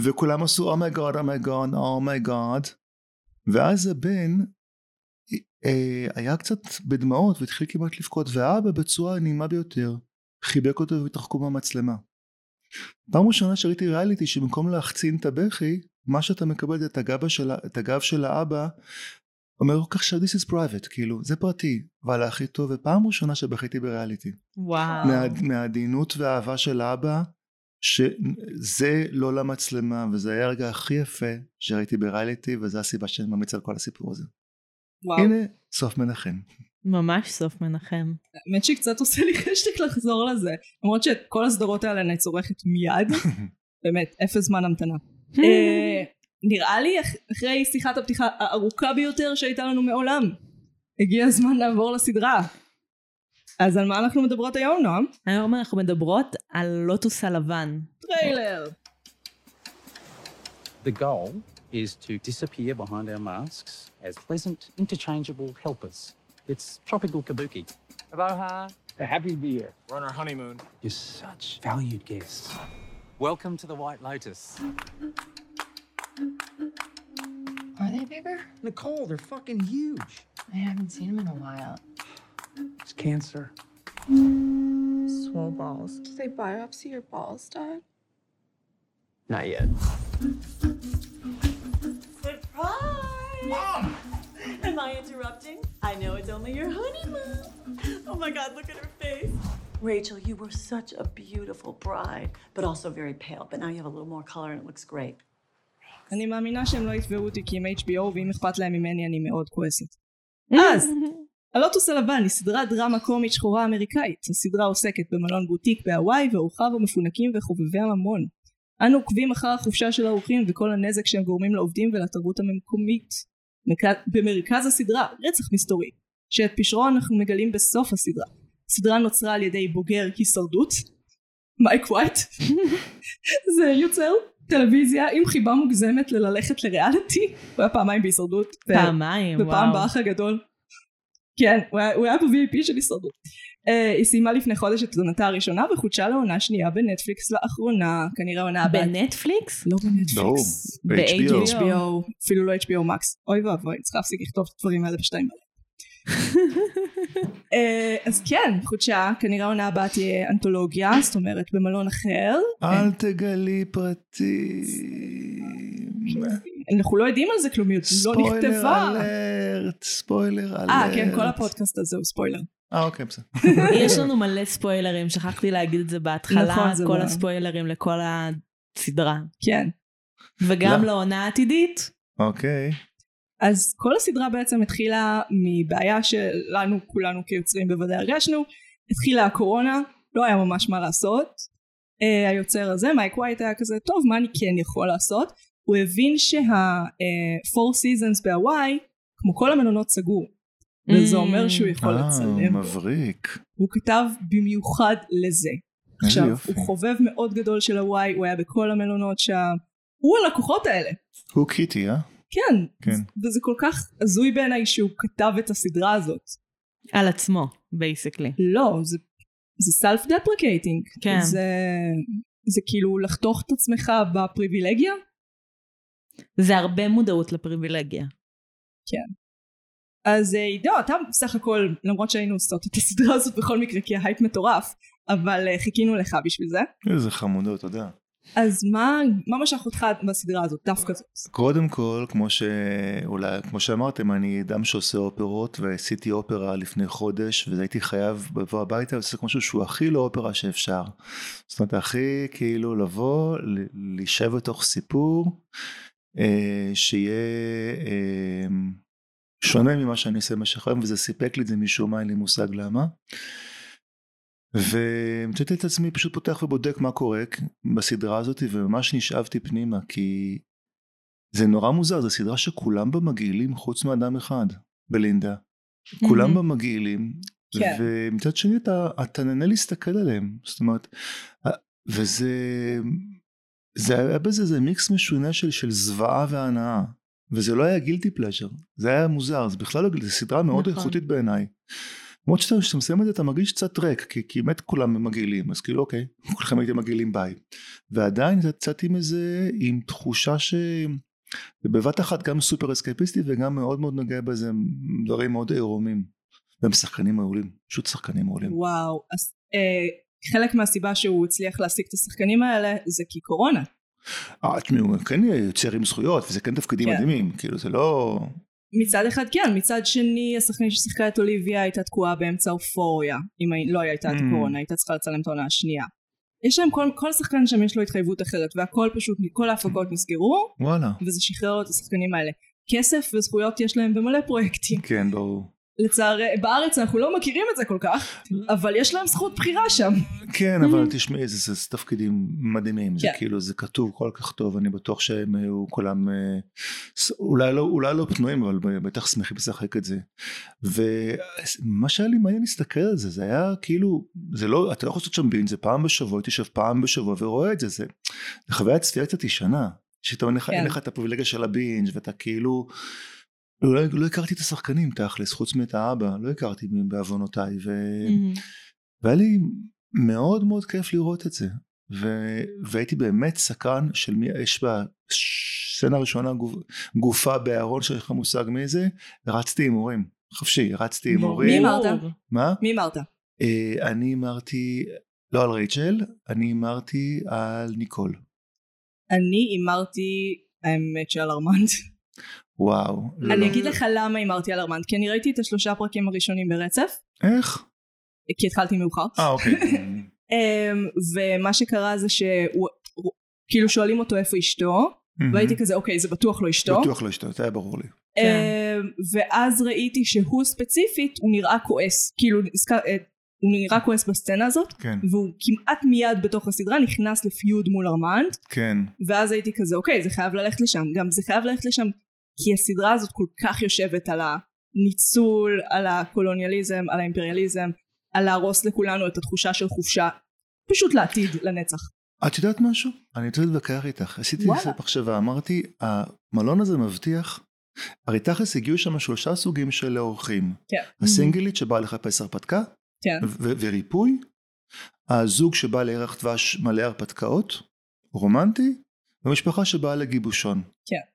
וכולם עשו אומייגוד, אומייגוד, אומייגוד. ואז הבן היה קצת בדמעות והתחיל כמעט לבכות, והאבא בצורה הנעימה ביותר חיבק אותו והתרחקו מהמצלמה. פעם ראשונה שראיתי ריאליטי שבמקום להחצין את הבכי, מה שאתה מקבל זה את הגב של, ה- את הגב של האבא, אומר לו כך ש- this is private, כאילו, זה פרטי, ועלה הכי טוב, ופעם ראשונה שבכיתי בריאליטי. וואו. מה, מהעדינות והאהבה של האבא, שזה לא למצלמה, וזה היה הרגע הכי יפה שראיתי בריאליטי, וזו הסיבה שאני ממליץ על כל הסיפור הזה. וואו. הנה, סוף מנחם. ממש סוף מנחם. האמת שקצת עושה לי חשק לחזור לזה. למרות שאת כל הסדרות האלה אני צורכת מיד. באמת, אפס זמן המתנה. אה, נראה לי אח- אחרי שיחת הפתיחה הארוכה ביותר שהייתה לנו מעולם. הגיע הזמן לעבור לסדרה. אז על מה אנחנו מדברות היום, נועם? היום אנחנו מדברות על לוטוס הלבן. טריילר. The goal is to disappear behind our masks as pleasant, interchangeable helpers. It's tropical kabuki. Aloha. Happy to be here. We're on our honeymoon. You're such valued guests. Welcome to the White Lotus. Are they bigger? Nicole, they're fucking huge. I haven't seen them in a while. It's cancer. Swole balls. Did they biopsy your balls, Dad? Not yet. Surprise! Mom! Am I interrupting? I know it's only your honeymoon. Oh my god, look at her face. Rachel, you were such a beautiful bride, but also very pale. But now you have a little more color and it looks great. אני מאמינה שהם לא יתבעו אותי כי הם HBO ואם אכפת להם ממני אני מאוד כועסת. אה, אז, הלוטוס הלבן היא סדרת דרמה קומית שחורה אמריקאית. הסדרה עוסקת במלון בוטיק בהוואי ואורחיו המפונקים וחובבי הממון. אנו עוקבים אחר החופשה של האורחים וכל הנזק שהם גורמים לעובדים ולתרבות המקומית. במרכז הסדרה רצח מסתורי, שאת פשרו אנחנו מגלים בסוף הסדרה. הסדרה נוצרה על ידי בוגר הישרדות, מייק ווייט. זה יוצר טלוויזיה עם חיבה מוגזמת לללכת לריאליטי. הוא היה פעמיים בהישרדות. פעמיים, ופעם וואו. באח הגדול. כן, הוא היה, הוא היה ב-VIP של הישרדות. אה, היא סיימה לפני חודש את עונתה הראשונה וחודשה לעונה שנייה בנטפליקס לאחרונה, כנראה עונה הבאה. בנטפליקס? לא בנטפליקס. לא, ב-HBO. ב-HBO. HBO, אפילו לא HBO Max. אוי ואבוי, צריכה להפסיק לכתוב את הדברים האלה בשתיים האלה. אה, אז כן, חודשה, כנראה העונה הבאה תהיה אנתולוגיה, זאת אומרת במלון אחר. אל תגלי פרטים. אנחנו לא יודעים על זה כלום, היא עוד לא ספוילר נכתבה. אלרט, ספוילר אלרט. אה, כן, כל הפודקאסט הזה הוא ספוילר. אה, אוקיי, בסדר. יש לנו מלא ספוילרים, שכחתי להגיד את זה בהתחלה, נכון, זה כל לא- הספוילרים לכל הסדרה. כן. וגם לא. לעונה העתידית. אוקיי. אז כל הסדרה בעצם התחילה מבעיה שלנו כולנו כיוצרים בוודאי הרגשנו התחילה הקורונה לא היה ממש מה לעשות uh, היוצר הזה מייק ווייט היה כזה טוב מה אני כן יכול לעשות הוא הבין שה-four seasons בהוואי כמו כל המלונות סגור וזה אומר שהוא יכול אה, לצלם מבריק. הוא כתב במיוחד לזה עכשיו יופי. הוא חובב מאוד גדול של הוואי הוא היה בכל המלונות שם הוא הלקוחות האלה הוא קיטי, אה? כן, כן. וזה כל כך הזוי בעיניי שהוא כתב את הסדרה הזאת. על עצמו, basically. לא, זה, זה self deprecating. כן. זה, זה כאילו לחתוך את עצמך בפריבילגיה. זה הרבה מודעות לפריבילגיה. אז אה, עידו, אתה בסך הכל, למרות שהיינו עושות את הסדרה הזאת בכל מקרה כי ההייפ מטורף, אבל אה, חיכינו לך בשביל זה. איזה חמודות, אתה יודע. אז מה, מה משך אותך בסדרה הזאת, דווקא זאת? קודם כל, כמו שאולי, כמו שאמרתם, אני אדם שעושה אופרות, ועשיתי אופרה לפני חודש, והייתי חייב לבוא הביתה ולעשות משהו שהוא הכי לא אופרה שאפשר. זאת אומרת, הכי כאילו לבוא, להישב בתוך סיפור, אה, שיהיה, אה, שונה ממה שאני עושה במשך היום, וזה סיפק לי את זה משום מה, אין לי מושג למה. ומצאתי את עצמי פשוט פותח ובודק מה קורה בסדרה הזאת, וממש נשאבתי פנימה, כי זה נורא מוזר, זו סדרה שכולם בה מגעילים חוץ מאדם אחד, בלינדה. כולם בה מגעילים, כן. ומצד שני אתה, אתה נהנה להסתכל עליהם, זאת אומרת, וזה, זה היה בזה איזה מיקס משונה של, של זוועה והנאה, וזה לא היה גילטי פלז'ר, זה היה מוזר, זה בכלל לא גילטי, זו סדרה מאוד נכון. איכותית בעיניי. למרות שאתה מסיים את זה אתה מרגיש קצת ריק, כי, כי באמת כולם מגעילים, אז כאילו אוקיי, כולכם הייתם מגעילים ביי. ועדיין יצאתי מזה עם תחושה ש... בבת אחת גם סופר אסקייפיסטי וגם מאוד מאוד נוגע בזה דברים מאוד עירומים. והם שחקנים מעולים, פשוט שחקנים מעולים. וואו, אז אה, חלק מהסיבה שהוא הצליח להשיג את השחקנים האלה זה כי קורונה. אה, תשמעו, הוא כן יוצר עם זכויות, וזה כן תפקידים כן. מדהימים, כאילו זה לא... מצד אחד כן, מצד שני השחקנית ששיחקה את אוליביה הייתה תקועה באמצע אופוריה, אם לא הייתה את Mm. הקורונה, הייתה צריכה לצלם את העונה השנייה. יש להם, כל, כל שחקן שם יש לו התחייבות אחרת, והכל פשוט, כל ההפקות נסגרו, וואלה. וזה שחרר את השחקנים האלה. כסף וזכויות יש להם במלא פרויקטים. כן, ברור. לצערי, בארץ אנחנו לא מכירים את זה כל כך, אבל יש להם זכות בחירה שם. כן, אבל תשמעי, זה, זה, זה תפקידים מדהימים, זה כן. כאילו, זה כתוב כל כך טוב, אני בטוח שהם היו כולם, אה, אולי לא, אולי לא פנויים, אבל בטח שמחים לשחק את זה. ומה שהיה לי מעניין להסתכל על זה, זה היה כאילו, זה לא, אתה לא יכול לעשות שם בין, זה פעם בשבוע, הייתי יושב פעם בשבוע ורואה את זה, זה, זה חוויה צפייה קצת ישנה, שאתה אין לך. אין לך את הפריבילגיה של הבינג' ואתה כאילו, לא, לא הכרתי את השחקנים תכלס, חוץ מאת האבא, לא הכרתי בעוונותיי, ו... מהמם. והיה לי מאוד מאוד כיף לראות את זה. ו... והייתי באמת סקרן של מי, יש בסצנה הראשונה גוף... גופה בארון שיש לך מושג מי זה, רצתי הימורים, חופשי, רצתי מי הימורים. אמרת? מה? מי אמרת? אה, אני הימרתי, לא על רייצ'ל, אני הימרתי על ניקול. אני הימרתי, האמת שעל ארמנד. וואו. לא, אני לא. אגיד לך למה הימרתי על ארמנד, כי אני ראיתי את השלושה פרקים הראשונים ברצף, איך? כי התחלתי מאוחר. אה אוקיי. אמ, ומה שקרה זה שהוא, הוא- כאילו שואלים אותו איפה אשתו, והייתי כזה אוקיי זה בטוח לא אשתו. בטוח לא אשתו, זה היה ברור לי. אמ, ואז ראיתי שהוא ספציפית הוא נראה כועס, כאילו אה, הוא נראה כועס בסצנה הזאת, כן, והוא כמעט מיד בתוך הסדרה נכנס לפיוד מול ארמנד, כן. ואז הייתי כזה אוקיי זה חייב ללכת לשם, גם זה חייב ללכת לשם כי הסדרה הזאת כל כך יושבת על הניצול, על הקולוניאליזם, על האימפריאליזם, על להרוס לכולנו את התחושה של חופשה, פשוט לעתיד, לנצח. את יודעת משהו? אני רוצה להתווכח איתך. עשיתי. קצת מחשבה, אמרתי, המלון הזה מבטיח, הרי תכלס הגיעו שם שלושה סוגים של אורחים. כן. הסינגלית שבאה לחפש הרפתקה, כן. ו- וריפוי, הזוג שבא לירח דבש מלא הרפתקאות, רומנטי, ומשפחה שבאה לגיבושון. כן.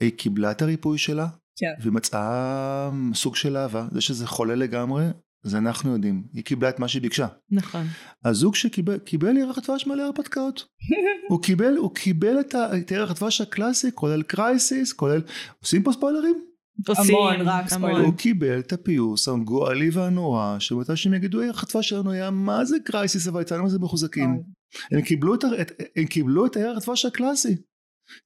היא קיבלה את הריפוי שלה, כן. והיא מצאה סוג של אהבה, זה שזה חולה לגמרי, זה אנחנו יודעים, היא קיבלה את מה שהיא ביקשה. נכון. הזוג שקיבל קיבל ירח דבש מלא הרפתקאות. הוא קיבל, הוא קיבל את ה- את ירח הדבש הקלאסי, כולל crisis, כולל, עושים פה ספוילרים? עושים, המון, רק המון. הוא קיבל את הפיוס הגועלי והנורא, שמתי שהם יגידו, ירח הדבש שלנו היה מה זה crisis, אבל יצאנו מזה מחוזקים. הם קיבלו את ה- את- הם קיבלו את הירח הדבש הקלאסי.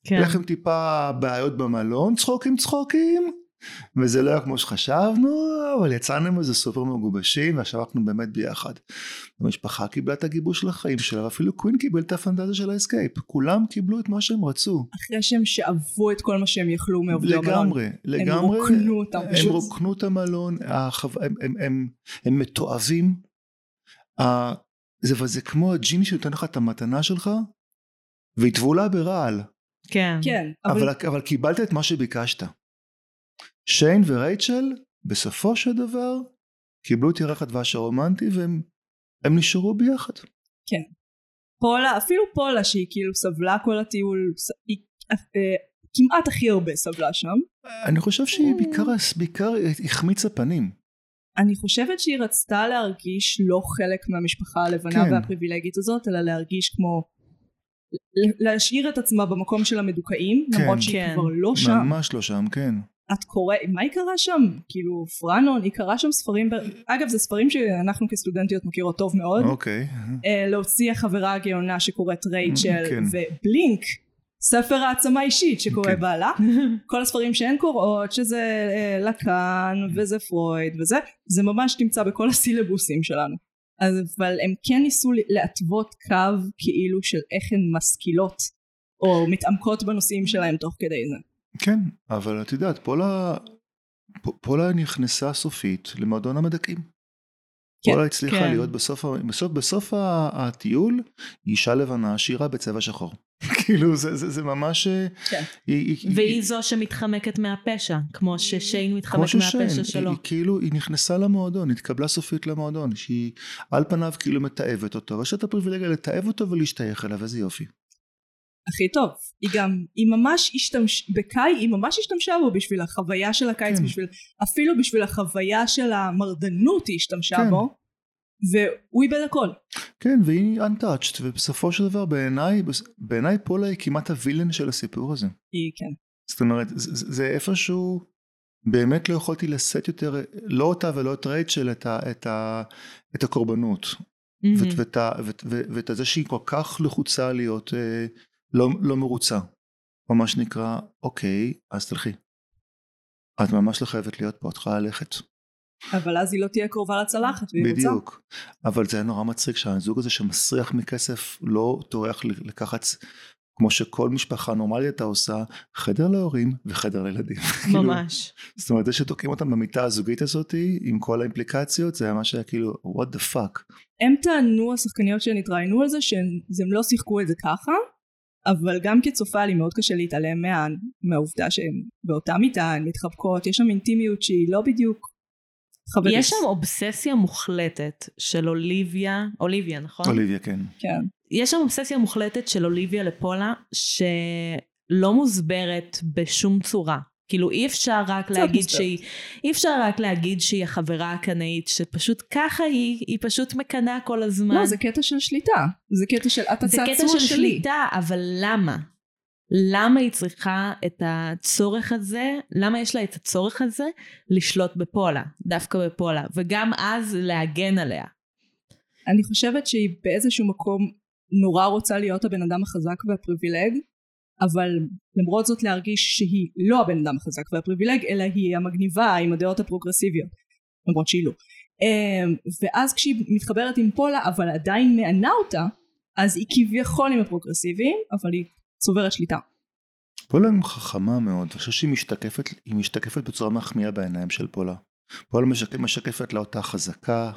כן. לכם טיפה בעיות במלון, צחוקים צחוקים, וזה לא היה כמו שחשבנו, אבל יצאנו מזה סופר מגובשים, ועכשיו אנחנו באמת ביחד. המשפחה קיבלה את הגיבוש לחיים שלה, ואפילו קווין קיבל את הפנטזיה של ה escape. כולם קיבלו את מה שהם רצו. אחרי שהם שאבו את כל מה שהם יכלו מעובדי המלון. לגמרי, לגמרי. רוקנו אותם הם פשוט. רוקנו את המלון, החו... הם, הם, הם, הם מתועבים. זה, וזה כמו הג'יני שנותן לך את המתנה שלך, והטבולה ברעל. כן. כן, אבל אבל, אבל קיבלת את מה שביקשת. שיין ורייצ'ל, בסופו של דבר, קיבלו את ירח הדבש הרומנטי והם הם נשארו ביחד. פולה, אפילו פולה שהיא כאילו סבלה כל הטיול, היא אה, כמעט הכי הרבה סבלה שם. אני חושב שהיא בעיקר, בעיקר החמיצה פנים. אני חושבת שהיא רצתה להרגיש לא חלק מהמשפחה הלבנה כן. והפריבילגית הזאת, אלא להרגיש כמו... ל- להשאיר את עצמה במקום של המדוכאים, כן. למרות שהיא כן. כבר לא שם. ממש לא שם, כן. את קורא, מה היא קראה שם? כאילו פרנון, היא קראה שם ספרים, ב... אגב זה ספרים שאנחנו כסטודנטיות מכירות טוב מאוד. אוקיי. אה, להוציא החברה הגאונה שקוראת רייצ'ל כן. ובלינק ספר העצמה אישית שקורא כן. בעלה, כל הספרים שהן קוראות שזה אה, לקאן וזה פרויד וזה, זה ממש נמצא בכל הסילבוסים שלנו. אבל הם כן ניסו להתוות קו כאילו של איך הן משכילות או מתעמקות בנושאים שלהם תוך כדי זה. כן, אבל את יודעת, פולה, פולה נכנסה סופית למועדון המדכאים. כן, פולה הצליחה כן. להיות בסוף, בסוף, בסוף הטיול, אישה לבנה שירה בצבע שחור. כאילו זה, זה, זה ממש... אה, כן. היא, היא, והיא זו שמתחמקת מהפשע, כמו ששיין כמו מתחמק ששיין, מהפשע היא, שלו. היא כאילו, היא נכנסה למועדון, התקבלה סופית למועדון, שהיא על פניו כאילו מתעבת אותו, ויש את הפריבילגיה לתעב אותו ולהשתייך אליו, איזה יופי. הכי טוב. היא גם, היא ממש השתמש, בקאי היא ממש השתמשה בו בשביל החוויה של הקיץ, כן. בשביל, אפילו בשביל החוויה של המרדנות היא השתמשה כן. בו, והוא איבד הכל. כן, והיא untouched, ובסופו של דבר בעיניי, בעיניי פולה היא כמעט הווילן של הסיפור הזה. היא כן. זאת אומרת, זה, זה איפשהו, באמת לא יכולתי לשאת יותר, לא אותה ולא את רייצ'ל, את, ה, את, ה, את הקורבנות. מהמם. ואת, ואת, ואת, ואת, ואת זה שהיא כל כך לחוצה להיות אה, לא, לא מרוצה. או מה שנקרא, אוקיי, אז תלכי. את ממש לא חייבת להיות פה, את יכולה ללכת. אבל אז היא לא תהיה קרובה לצלחת, והיא רוצה. בדיוק. אבל זה היה נורא מצחיק שהזוג הזה שמסריח מכסף לא טורח לקחת, כמו שכל משפחה נורמלית הייתה עושה, חדר להורים וחדר לילדים. כאילו, ממש. זאת אומרת, זה שתוקעים אותם במיטה הזוגית הזאת, עם כל האימפליקציות, זה ממש היה כאילו, what the fuck. הם טענו, השחקניות שהן התראיינו על זה, שהן הם לא שיחקו את זה ככה, אבל גם כצופה לי מאוד קשה להתעלם מה, מהעובדה שהן באותה מיטה, הן מתחבקות, יש שם אינטימיות שהיא לא בדיוק חברית. יש שם אובססיה מוחלטת של אוליביה, אוליביה נכון? אוליביה, כן. כן. יש שם אובססיה מוחלטת של אוליביה לפולה שלא מוסברת בשום צורה. כאילו אי אפשר רק קצת להגיד מוסברת. שהיא, אי אפשר רק להגיד שהיא החברה הקנאית שפשוט ככה היא, היא פשוט מקנאה כל הזמן. לא, זה קטע של שליטה. זה קטע של את זה הצעצוע קטע של שלי. שליטה, אבל למה? למה היא צריכה את הצורך הזה, למה יש לה את הצורך הזה לשלוט בפולה, דווקא בפולה, וגם אז להגן עליה. אני חושבת שהיא באיזשהו מקום נורא רוצה להיות הבן אדם החזק והפריבילג, אבל למרות זאת להרגיש שהיא לא הבן אדם החזק והפריבילג, אלא היא המגניבה עם הדעות הפרוגרסיביות, למרות שהיא לא. אמ, ואז כשהיא מתחברת עם פולה, אבל עדיין מענה אותה, אז היא כביכול עם הפרוגרסיביים, אבל היא צוברת שליטה. פולה היא חכמה מאוד, אני חושב שהיא משתקפת, היא משתקפת בצורה מחמיאה בעיניים של פולה. פולה משק, משקפת לה אותה חזקה,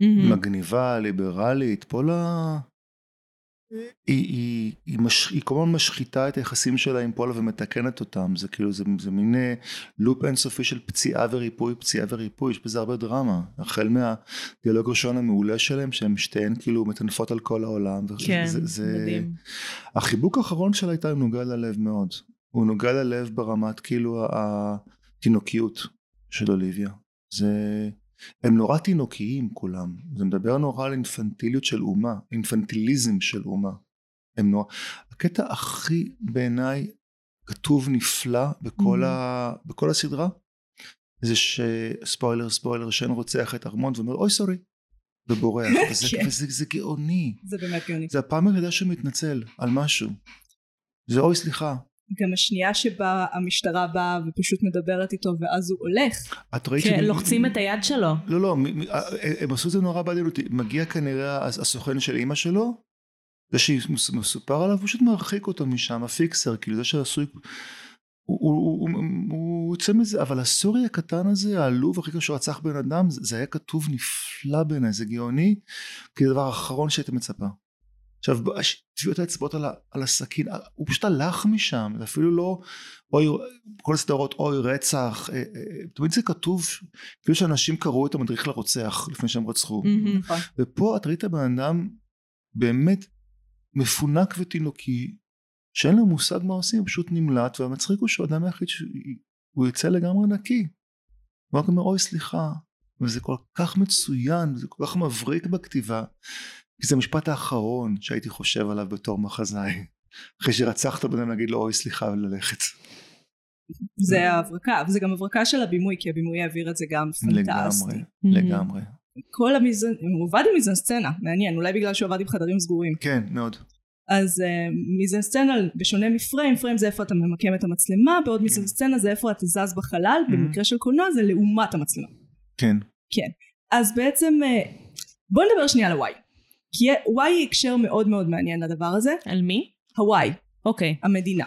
מהמם. מגניבה, ליברלית, פולה... היא, היא, היא, מש, היא כל הזמן משחיתה את היחסים שלה עם פולה ומתקנת אותם, זה כאילו, זה, זה מין אה, לופ אינסופי של פציעה וריפוי, פציעה וריפוי, יש בזה הרבה דרמה, החל מהדיאלוג הראשון המעולה שלהם, שהם שתיהן כאילו מטנפות על כל העולם, כן, זה, זה, מדהים. החיבוק האחרון שלה הוא נוגע ללב מאוד. הוא נוגע ללב ברמת כאילו התינוקיות של אוליביה. זה... הם נורא תינוקיים כולם. זה מדבר נורא על אינפנטיליות של אומה, אינפנטיליזם של אומה. הם נורא... הקטע הכי בעיניי כתוב נפלא בכל, Mhm. ה... בכל הסדרה, זה שספוילר ספוילר שן רוצח את ארמון ואומר אוי סורי ובורח וזה, כן. וזה זה גאוני זה באמת גאוני. זה הפעם היחידה שהוא מתנצל על משהו. זה אוי סליחה. גם השנייה שבה המשטרה באה ופשוט מדברת איתו ואז הוא הולך. את ראית כן, שמ- לוחצים את היד שלו. לא לא, מ- אה, הם עשו את זה נורא בעדינות. מגיע כנראה הס- הסוכן של אימא שלו, זה שמסופר עליו, הוא פשוט מרחיק אותו משם, הפיקסר, כאילו זה שעשוי... הוא- יוצא מזה, אבל הסורי הקטן הזה, העלוב הכי שהוא רצח בן אדם, זה זה היה כתוב נפלא בעיניי, זה גאוני, כי זה הדבר האחרון שהיית מצפה. עכשיו, טביעות האצבעות על, ה- על הסכין, אה, הוא פשוט הלך משם, זה אפילו לא, אוי, כל הסדרות, אוי, רצח, אה, אה, תמיד זה כתוב, כאילו שאנשים קראו את המדריך לרוצח לפני שהם רצחו. נכון. ופה את ראית בן אדם באמת מפונק ותינוקי, שאין לו מושג מה עושים, הוא פשוט נמלט, והמצחיק הוא שהוא האדם היחיד שהוא יוצא לגמרי נקי. הוא רק אומר אוי סליחה, וזה כל כך מצוין, וזה כל כך מבריק בכתיבה, כי זה המשפט האחרון שהייתי חושב עליו בתור מחזאי. אחרי שרצחת בן אדם להגיד לו אוי סליחה וללכת. זה ההברקה, וזה גם הברקה של הבימוי, כי הבימוי העביר את זה גם פנטסטי. לגמרי, Mhm. לגמרי. כל המיזן, הוא עבד עם מיזן סצנה, מעניין, אולי בגלל שהוא עבד עם חדרים סגורים. כן, מאוד. אז uh, מיזנסצנה בשונה מפריים, פריים זה איפה אתה ממקם את המצלמה, בעוד מיזנסצנה זה איפה אתה זז בחלל, במקרה של קולנוע זה לעומת המצלמה. כן. כן. אז בעצם uh, בוא נדבר שנייה על הוואי. כי וואי היא הקשר מאוד מאוד מעניין לדבר הזה. על מי? הוואי, אוקיי. המדינה.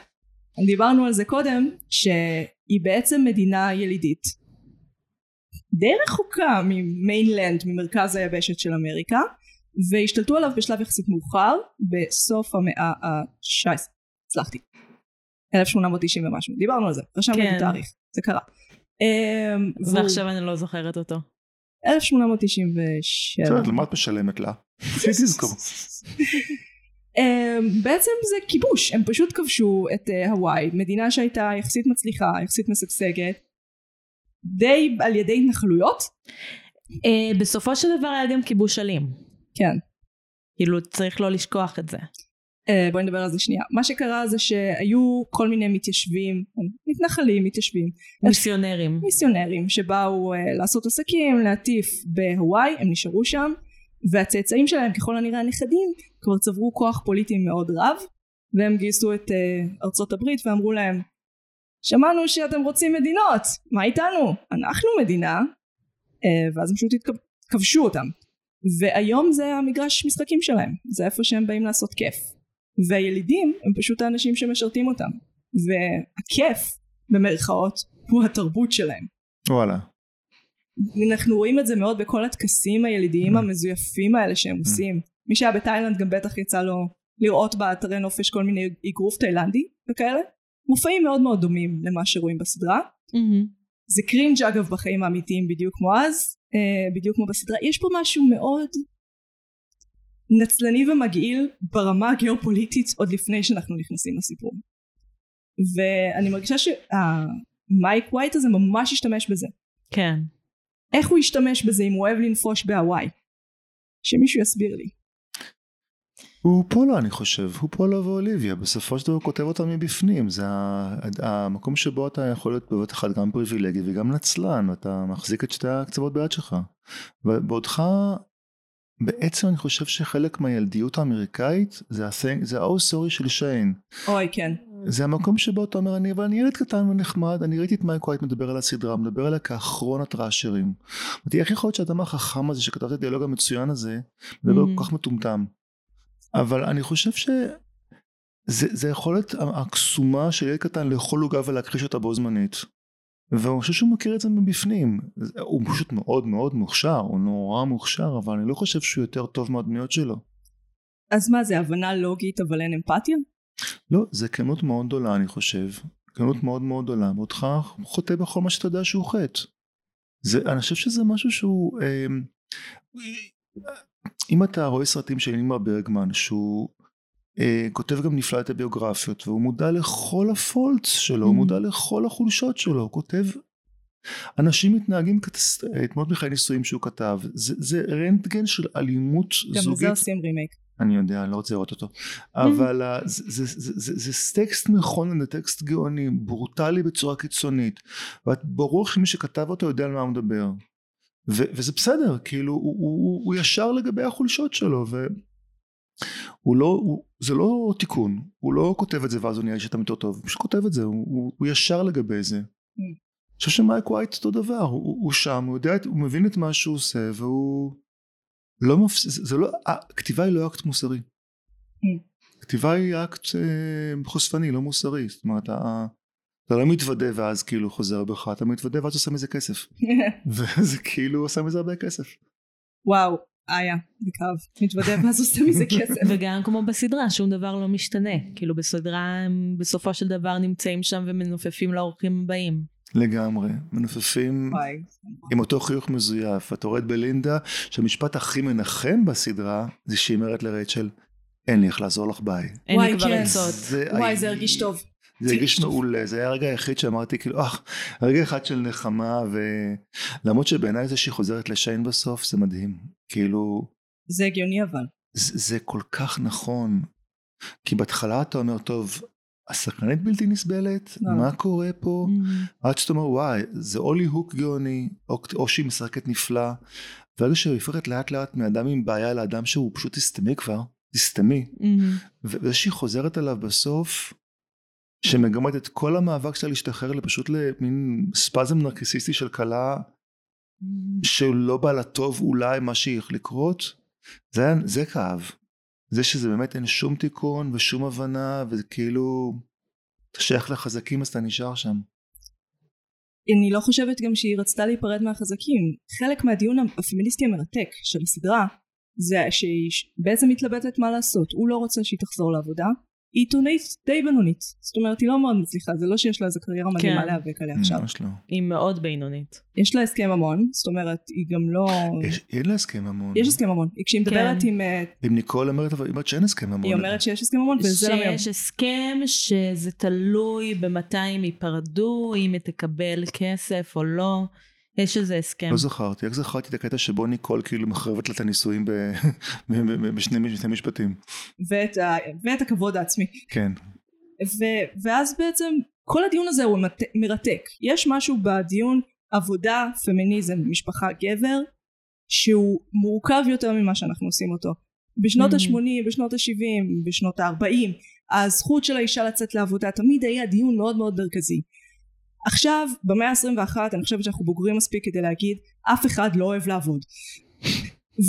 דיברנו על זה קודם, שהיא בעצם מדינה ילידית. די רחוקה ממיינלנד, ממרכז היבשת של אמריקה, והשתלטו עליו בשלב יחסית מאוחר, בסוף המאה ה-19. הצלחתי. 1890 ומשהו. דיברנו על זה, רשמנו כן. את התאריך, זה קרה. אמ, ועכשיו אני לא זוכרת אותו. 1897. בסדר, למה את משלמת לה? תזכור. Um, בעצם זה כיבוש, הם פשוט כבשו את uh, הוואי, מדינה שהייתה יחסית מצליחה, יחסית משגשגת, די על ידי התנחלויות, אה, בסופו של דבר היה גם כיבוש אלים. כן. כאילו צריך לא לשכוח את זה. Uh, בואי נדבר על זה שנייה. מה שקרה זה שהיו כל מיני מתיישבים, מתנחלים, מתיישבים, מיסיונרים. מיסיונרים שבאו uh, לעשות עסקים, להטיף בהוואי, הם נשארו שם, והצאצאים שלהם, ככל הנראה הנכדים, כבר צברו כוח פוליטי מאוד רב, והם גייסו את uh, ארצות הברית ואמרו להם, שמענו שאתם רוצים מדינות, מה איתנו? אנחנו מדינה, ואז הם פשוט כבשו אותם. והיום זה המגרש משחקים שלהם, זה איפה שהם באים לעשות כיף. והילידים הם פשוט האנשים שמשרתים אותם. והכיף, במרכאות, הוא התרבות שלהם. וואלה. אנחנו רואים את זה מאוד בכל הטקסים הילידיים המזויפים האלה שהם עושים. מי שהיה בתאילנד גם בטח יצא לו לראות באתרי נופש כל מיני אגרוף תאילנדי וכאלה. מופעים מאוד מאוד דומים למה שרואים בסדרה. מהמם. זה קרינג' אגב בחיים האמיתיים בדיוק כמו אז, אה, בדיוק כמו בסדרה. יש פה משהו מאוד נצלני ומגעיל ברמה הגיאופוליטית עוד לפני שאנחנו נכנסים לסיפור. ואני מרגישה שהמייק ווייט הזה ממש השתמש בזה. כן. איך הוא ישתמש בזה אם הוא אוהב לנפוש בהוואי? שמישהו יסביר לי. הוא פולו אני חושב, הוא פולו ואוליביה, בסופו של דבר הוא כותב אותם מבפנים, זה המקום שבו אתה יכול להיות בבת אחת גם פריבילגי וגם נצלן, ואתה מחזיק את שתי הקצוות ביד שלך. ובעודך, בעצם אני חושב שחלק מהילדיות האמריקאית זה ה-thing- זה ה-oh sorry של שיין. אוי כן. זה המקום שבו אתה אומר, אני, אבל אני ילד קטן ונחמד, אני ראיתי את מייק ווייט מדבר על הסדרה, מדבר עליה כאחרון הטראשרים. אמרתי, איך יכול להיות שהאדם החכם הזה שכתב את הדיאלוג המצוין הזה, מדבר Mhm. כל כך מטומטם? אבל אני חושב ש... זה, זה יכולת הקסומה של ילד קטן לאכול עוגה ולהכחיש אותה בו זמנית. ואני חושב שהוא מכיר את זה מבפנים. הוא פשוט מאוד מאוד מוכשר, הוא נורא מוכשר, אבל אני לא חושב שהוא יותר טוב מהדמויות שלו. אז מה זה הבנה לוגית אבל אין אמפתיה? לא, זה כנות מאוד גדולה אני חושב. כנות מאוד מאוד גדולה. ואותך חוטא בכל מה שאתה יודע שהוא חטא. זה, אני חושב שזה משהו שהוא... אה, אם אתה רואה סרטים של נימר ברגמן שהוא כותב גם נפלא את הביוגרפיות והוא מודע לכל הפולטס שלו, הוא Mhm. מודע לכל החולשות שלו, הוא כותב אנשים מתנהגים כתס... אה, מחיי נישואים שהוא כתב, זה, זה רנטגן של אלימות גם זוגית. לזה עושים רימייק. אני יודע, אני לא רוצה לראות אותו. אבל אה, זה, זה, זה, זה, זה טקסט נכון, זה טקסט גאוני, ברוטלי בצורה קיצונית. וברור שמי שכתב אותו יודע על מה הוא מדבר. ו, וזה בסדר, כאילו, הוא, הוא, הוא, הוא ישר לגבי החולשות שלו, והוא לא, הוא, זה לא תיקון, הוא לא כותב את זה ואז הוא נהיה איש אדם יותר טוב, הוא פשוט כותב את זה, הוא, הוא, הוא ישר לגבי זה. אני חושב שמייק ווייט אותו דבר, הוא, הוא, הוא שם, הוא יודע, הוא מבין את מה שהוא עושה, והוא לא מפסיק, זה לא, הכתיבה היא לא אקט מוסרי. כתיבה היא אקט אה, חושפני, לא מוסרי, זאת אומרת, ה- אתה לא מתוודה ואז כאילו חוזר בך, אתה מתוודה ואז עושה מזה כסף. וזה כאילו עושה מזה הרבה כסף. וואו, איה, כאב. מתוודה ואז עושה מזה כסף. וגם כמו בסדרה, שום דבר לא משתנה. כאילו בסדרה הם בסופו של דבר נמצאים שם ומנופפים לאורחים הבאים. לגמרי. מנופפים. עם אותו חיוך מזויף. אתה רואה את בלינדה שהמשפט הכי מנחם בסדרה זה שהיא אומרת לרייצ'ל, אין לי איך לעזור לך ביי. אין לי כבר כן. עצות. וואי, זה הרגיש טוב. זה הרגיש מעולה, זה היה הרגע היחיד שאמרתי כאילו, אה, רגע אחד של נחמה, ולמרות שבעיניי זה שהיא חוזרת לשיין בסוף זה מדהים, כאילו, זה הגיוני אבל. זה, זה כל כך נכון, כי בהתחלה אתה אומר, טוב, הסקרנית בלתי נסבלת, לא. מה קורה פה? מהמם. עד שאתה אומר, וואי, זה או ליהוק גאוני, או, או שהיא משחקת נפלא, ברגע שהיא הופכת לאט לאט מאדם עם בעיה לאדם שהוא פשוט הסתמי כבר, תסתמי. מהמם. וזה שהיא חוזרת אליו בסוף, שמגמד את כל המאבק שלה להשתחרר לפשוט למין ספזם נרקסיסטי של כלה שלא בא לה טוב אולי מה שהולך לקרות, זה, זה כאב. זה שזה באמת אין שום תיקון ושום הבנה וזה כאילו אתה שייך לחזקים אז אתה נשאר שם. אני לא חושבת גם שהיא רצתה להיפרד מהחזקים. חלק מהדיון הפמיניסטי המרתק של הסדרה זה שהיא בעצם מתלבטת מה לעשות. הוא לא רוצה שהיא תחזור לעבודה. היא עיתונאית די בינונית. זאת אומרת היא לא מאוד מצליחה. זה לא שיש לה איזה קריירה מדהימה כן. להיאבק עליה עכשיו. ממש לא. היא מאוד בינונית. יש לה הסכם ממון. זאת אומרת היא גם לא... יש- אין לה הסכם ממון. יש הסכם ממון. כשהיא מדברת כן. עם... אה, עם ניקול אומרת אבל היא אומרת שאין הסכם ממון. היא אומרת שיש הסכם ממון וזה לא מיום. שיש הסכם שזה תלוי במתי הם ייפרדו, אם היא תקבל כסף או לא. יש איזה הסכם. לא זכרתי, איך זכרתי את הקטע שבו ניקול כאילו מחרבת לה את הנישואים בשני משפטים. ואת, ה... ואת הכבוד העצמי. כן. ו... ואז בעצם כל הדיון הזה הוא. מרתק. יש משהו בדיון עבודה, פמיניזם, משפחה, גבר, שהוא מורכב יותר ממה שאנחנו עושים אותו. בשנות Mm. ה-80, בשנות ה-70, בשנות ה-40, הזכות של האישה לצאת לעבודה תמיד היה דיון מאוד מאוד מרכזי. עכשיו, במאה ה-21, אני חושבת שאנחנו בוגרים מספיק כדי להגיד, אף אחד לא אוהב לעבוד.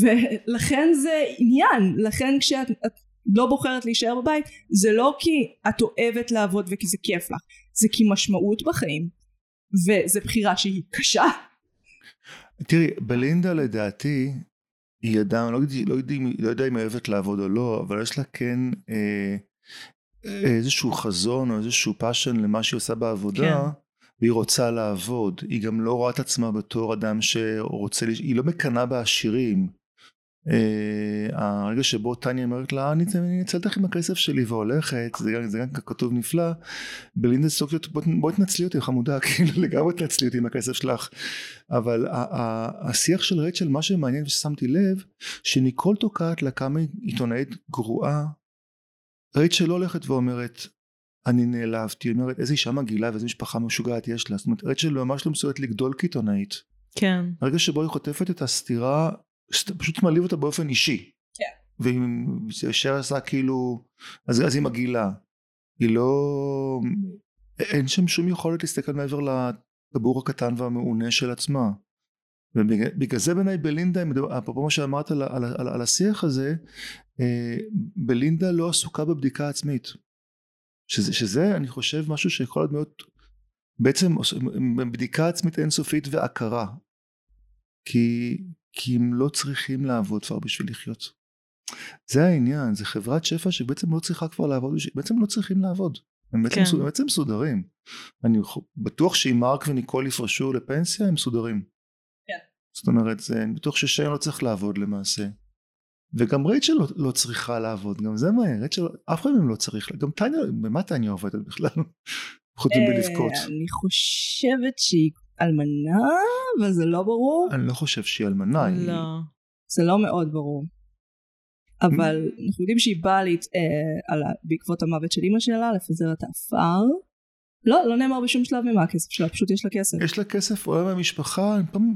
ולכן זה עניין, לכן כשאת את לא בוחרת להישאר בבית, זה לא כי את אוהבת לעבוד וכי זה כיף לך, זה כי משמעות בחיים, וזה בחירה שהיא קשה. תראי, בלינדה לדעתי, היא אדם, לא, לא, לא יודע אם היא אוהבת לעבוד או לא, אבל יש לה כן אה, איזשהו חזון או איזשהו passion למה שהיא עושה בעבודה, כן. והיא רוצה לעבוד. היא גם לא רואה את עצמה בתור אדם שרוצה, היא לא מקנאה בעשירים. אה, הרגע שבו טניה אומרת לה, אני אצלת לך עם הכסף שלי והולכת, זה גם, זה גם כתוב נפלא. בלינדה סוקיות, בואי תנצלי אותי חמודה, כאילו לגמרי תנצלי אותי עם הכסף שלך. אבל השיח של רייצ'ל, מה שמעניין וששמתי לב, שניקול תוקעת לה כמה עיתונאית גרועה, רייצ'ל לא הולכת ואומרת, אני נעלבתי, היא אומרת איזה אישה מגעילה ואיזה משפחה משוגעת יש לה, זאת אומרת רייצ'ל ממש לא מסוגלת לגדול כעיתונאית. כן. הרגע שבו היא חוטפת את הסתירה, פשוט מעליב אותה באופן אישי. כן. זה ישר עשה כאילו, אז, אז היא מגעילה. היא לא, אין שם שום יכולת להסתכל מעבר לטבור הקטן והמעונה של עצמה. ובגלל זה בעיניי בלינדה, אפרופו מה שאמרת על, על, על, על השיח הזה, אה, בלינדה לא עסוקה בבדיקה עצמית. שזה, שזה אני חושב משהו שיכול להיות מאוד, בעצם בדיקה עצמית אינסופית והכרה. כי, כי הם לא צריכים לעבוד כבר בשביל לחיות. זה העניין, זה חברת שפע שבעצם לא צריכה כבר לעבוד, בעצם לא צריכים לעבוד. הם בעצם, כן. כן. בעצם מסודרים. אני בטוח שאם מרק וניקול יפרשו לפנסיה הם מסודרים. כן. זאת אומרת, זה, אני בטוח ששיין לא צריך לעבוד למעשה. וגם רייצ'ל לא, לא צריכה לעבוד, גם זה מהר, רייצ'ל, אף אחד מהם לא צריך, גם טניה, במה טניה עובדת בכלל? חוץ מלבכות. אה, אני חושבת שהיא אלמנה, אבל זה לא ברור. אני לא חושב שהיא אלמנה. היא- לא. זה לא מאוד ברור. אבל אנחנו יודעים שהיא באה להת... אה. בעקבות המוות של אימא שלה לפזר את האפר. לא, לא נאמר בשום שלב ממה הכסף שלה, פשוט יש לה כסף. יש לה כסף עולה מהמשפחה, פעם...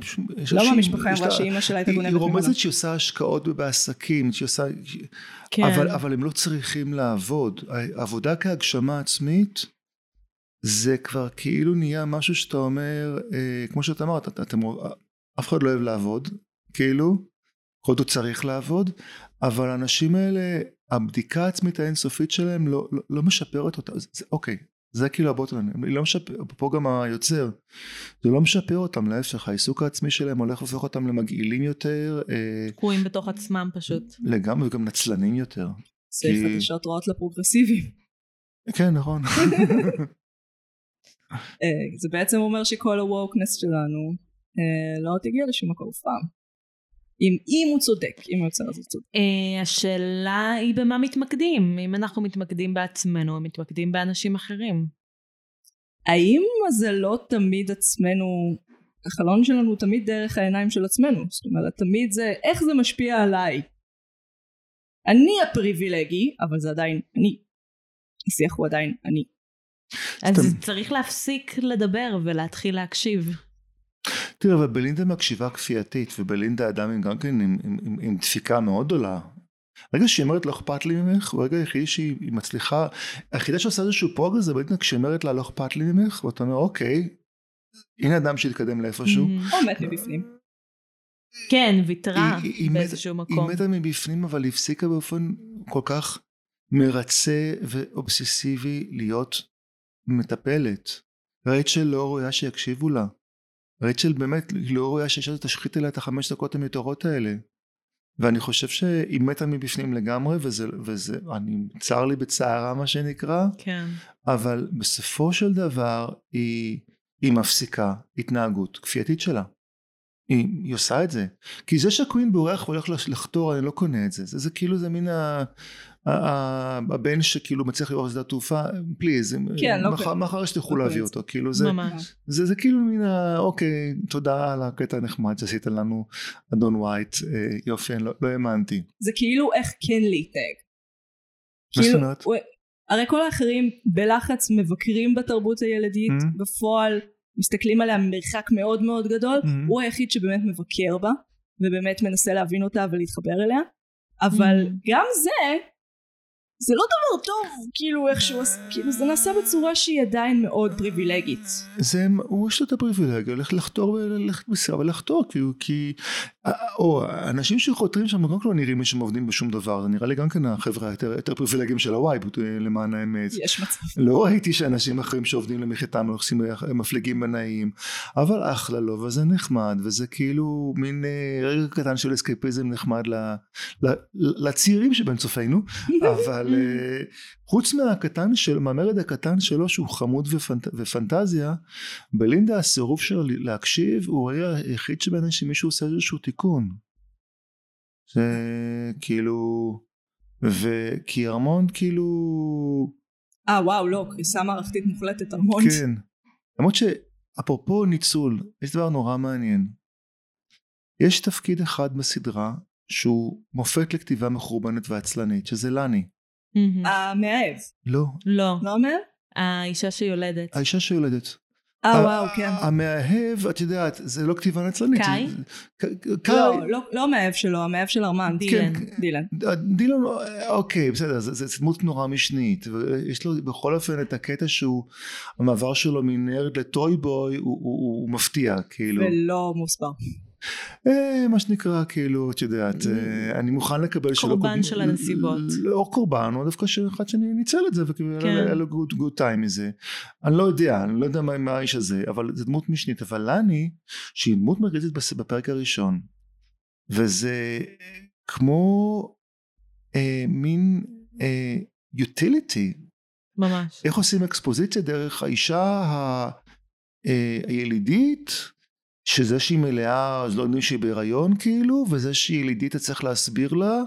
לא מהמשפחה, היא אמרה שאימא שלה הייתה היא- גונבת היא ממנה. רומזת שהיא עושה השקעות בעסקים, שהיא עושה... כן. אבל, אבל הם לא צריכים לעבוד. העבודה כהגשמה עצמית, זה כבר כאילו נהיה משהו שאתה אומר, אה, כמו שאתה אמרת, אתה- אתם, אף אחד לא אוהב לעבוד, כאילו, כל זאת צריך לעבוד, אבל האנשים האלה, הבדיקה העצמית האינסופית שלהם לא, לא, לא משפרת אותה. זה, אוקיי, זה כאילו הבוטון, היא לא משפר, פה גם היוצר, זה לא משפר אותם, להפך, העיסוק העצמי שלהם הולך והופך אותם למגעילים יותר, אה, תקועים בתוך עצמם פשוט. לגמרי וגם נצלנים יותר. זה כי- חדשות רעות לפרוגרסיביים. כן, נכון. אה, זה בעצם אומר שכל הווקנס שלנו אה, לא תגיע לשום מקום אף פעם. אם, אם הוא צודק, אם היוצר הזה צודק. אה, השאלה היא במה מתמקדים. אם אנחנו מתמקדים בעצמנו, או מתמקדים באנשים אחרים. האם זה לא תמיד עצמנו, החלון שלנו הוא תמיד דרך העיניים של עצמנו. זאת אומרת, תמיד זה, איך זה משפיע עליי? אני הפריבילגי, אבל זה עדיין אני. השיח הוא עדיין אני. אז. צריך להפסיק לדבר ולהתחיל להקשיב. תראה, אבל בלינדה מקשיבה כפייתית, ובלינדה אדם עם גם כן עם, עם, עם, עם דפיקה מאוד גדולה. ברגע שהיא אומרת לא אכפת לי ממך, ברגע היחידי שהיא היא מצליחה, היחידה שעושה איזשהו progress זה בעצם כשהיא אומרת לה לא אכפת לי ממך, ואתה אומר אוקיי, הנה אדם שהתקדם לאיפשהו. מהמם. או מת מבפנים. כן, ויתרה באיזשהו מקום. היא מתה מבפנים אבל היא הפסיקה באופן כל כך מרצה ואובססיבי להיות מטפלת. רייצ'ל לא ראויה שיקשיבו לה. רייצ'ל באמת לא ראויה שיש תשחית אליה את החמש דקות המיותרות האלה. ואני חושב שהיא מתה מבפנים לגמרי וזה, וזה אני צר לי בצערה מה שנקרא כן. אבל בסופו של דבר היא, היא מפסיקה התנהגות כפייתית שלה. היא, היא עושה את זה. כי זה שהקווין בורח והולך לח- לחתור, אני לא קונה את זה. זה, זה כאילו זה מין ה, הבן שכאילו מצליח לראות שדה התעופה, פליז, מחר, שתלכו להביא. אותו. כאילו זה. זה, זה כאילו מין ה... אוקיי, תודה על הקטע הנחמד שעשית לנו, אדון וייט. אה, יופי, לא, לא האמנתי. זה כאילו איך כן להתנהג. מה זאת כאילו, אומרת? הרי כל האחרים בלחץ מבקרים בתרבות הילדית, Mhm. בפועל מסתכלים עליה ממרחק מאוד מאוד גדול, Mhm. הוא היחיד שבאמת מבקר בה, ובאמת מנסה להבין אותה ולהתחבר אליה, אבל Mhm. גם זה, זה לא דבר טוב, כאילו איכשהו, כאילו זה נעשה בצורה שהיא עדיין מאוד פריבילגית. זה, הוא יש לו את הפריבילגיה, ללכת לחתור וללכת בסירה ולחתור, כאילו, כי, או, האנשים שחותרים שם גם לא נראים לי שהם עובדים בשום דבר, זה נראה לי גם כן החבר'ה היותר יותר פריבילגיים של הוואי, למען האמת. יש מצב. לא ראיתי שאנשים אחרים שעובדים למחייתם עושים מפליגים בנאים, אבל אחלה לו, וזה נחמד, וזה כאילו מין אה, רגע קטן של אסקייפיזם נחמד ל, ל, לצעירים שבין צופינו, אבל אה, חוץ מהקטן של, מהמרד הקטן שלו שהוא חמוד ופנט, ופנטזיה, בלינדה הסירוב שלו להקשיב הוא היה היחיד שבין שמישהו עושה איזשהו תיקון. זה כאילו, וכי ארמונד כאילו, אה וואו לא, קריסה מערכתית מוחלטת ארמונד. כן. למרות שאפרופו ניצול, יש דבר נורא מעניין. יש תפקיד אחד בסדרה שהוא מופת לכתיבה מחורבנת ועצלנית, שזה לני. המאהב, לא, לא, לא המאהב? האישה שיולדת. האישה שיולדת. אה וואו כן. המאהב, את יודעת, זה לא כתיבה נצלנית. קאי? ק- קאי. לא, לא, לא המאהב שלו, המאהב של ארמנד. דילן. כן, דילן. דילן, אוקיי, בסדר, זה דמות נורא משנית, ויש לו בכל אופן את הקטע שהוא, המעבר שלו מנרד לטוי בוי הוא מפתיע, כאילו. ולא מוסבר. אה, מה שנקרא, כאילו, את יודעת, אה, אני מוכן לקבל שלא... קורבן של הנסיבות. לא קורבן, או דווקא שאחד שאני ניצל את זה, וכאילו כן. היה לו גוד טיים מזה. אני לא יודע, אני לא יודע מה, האיש הזה, אבל זה דמות משנית. אבל לני, שהיא דמות מרכזית בפרק הראשון, וזה כמו אה, מין אה, utility, ממש. איך עושים אקספוזיציה דרך האישה ה, אה, הילידית, שזה שהיא מלאה, אז לא יודעים שהיא בהיריון כאילו, וזה שהיא ילידית אתה צריך להסביר לה,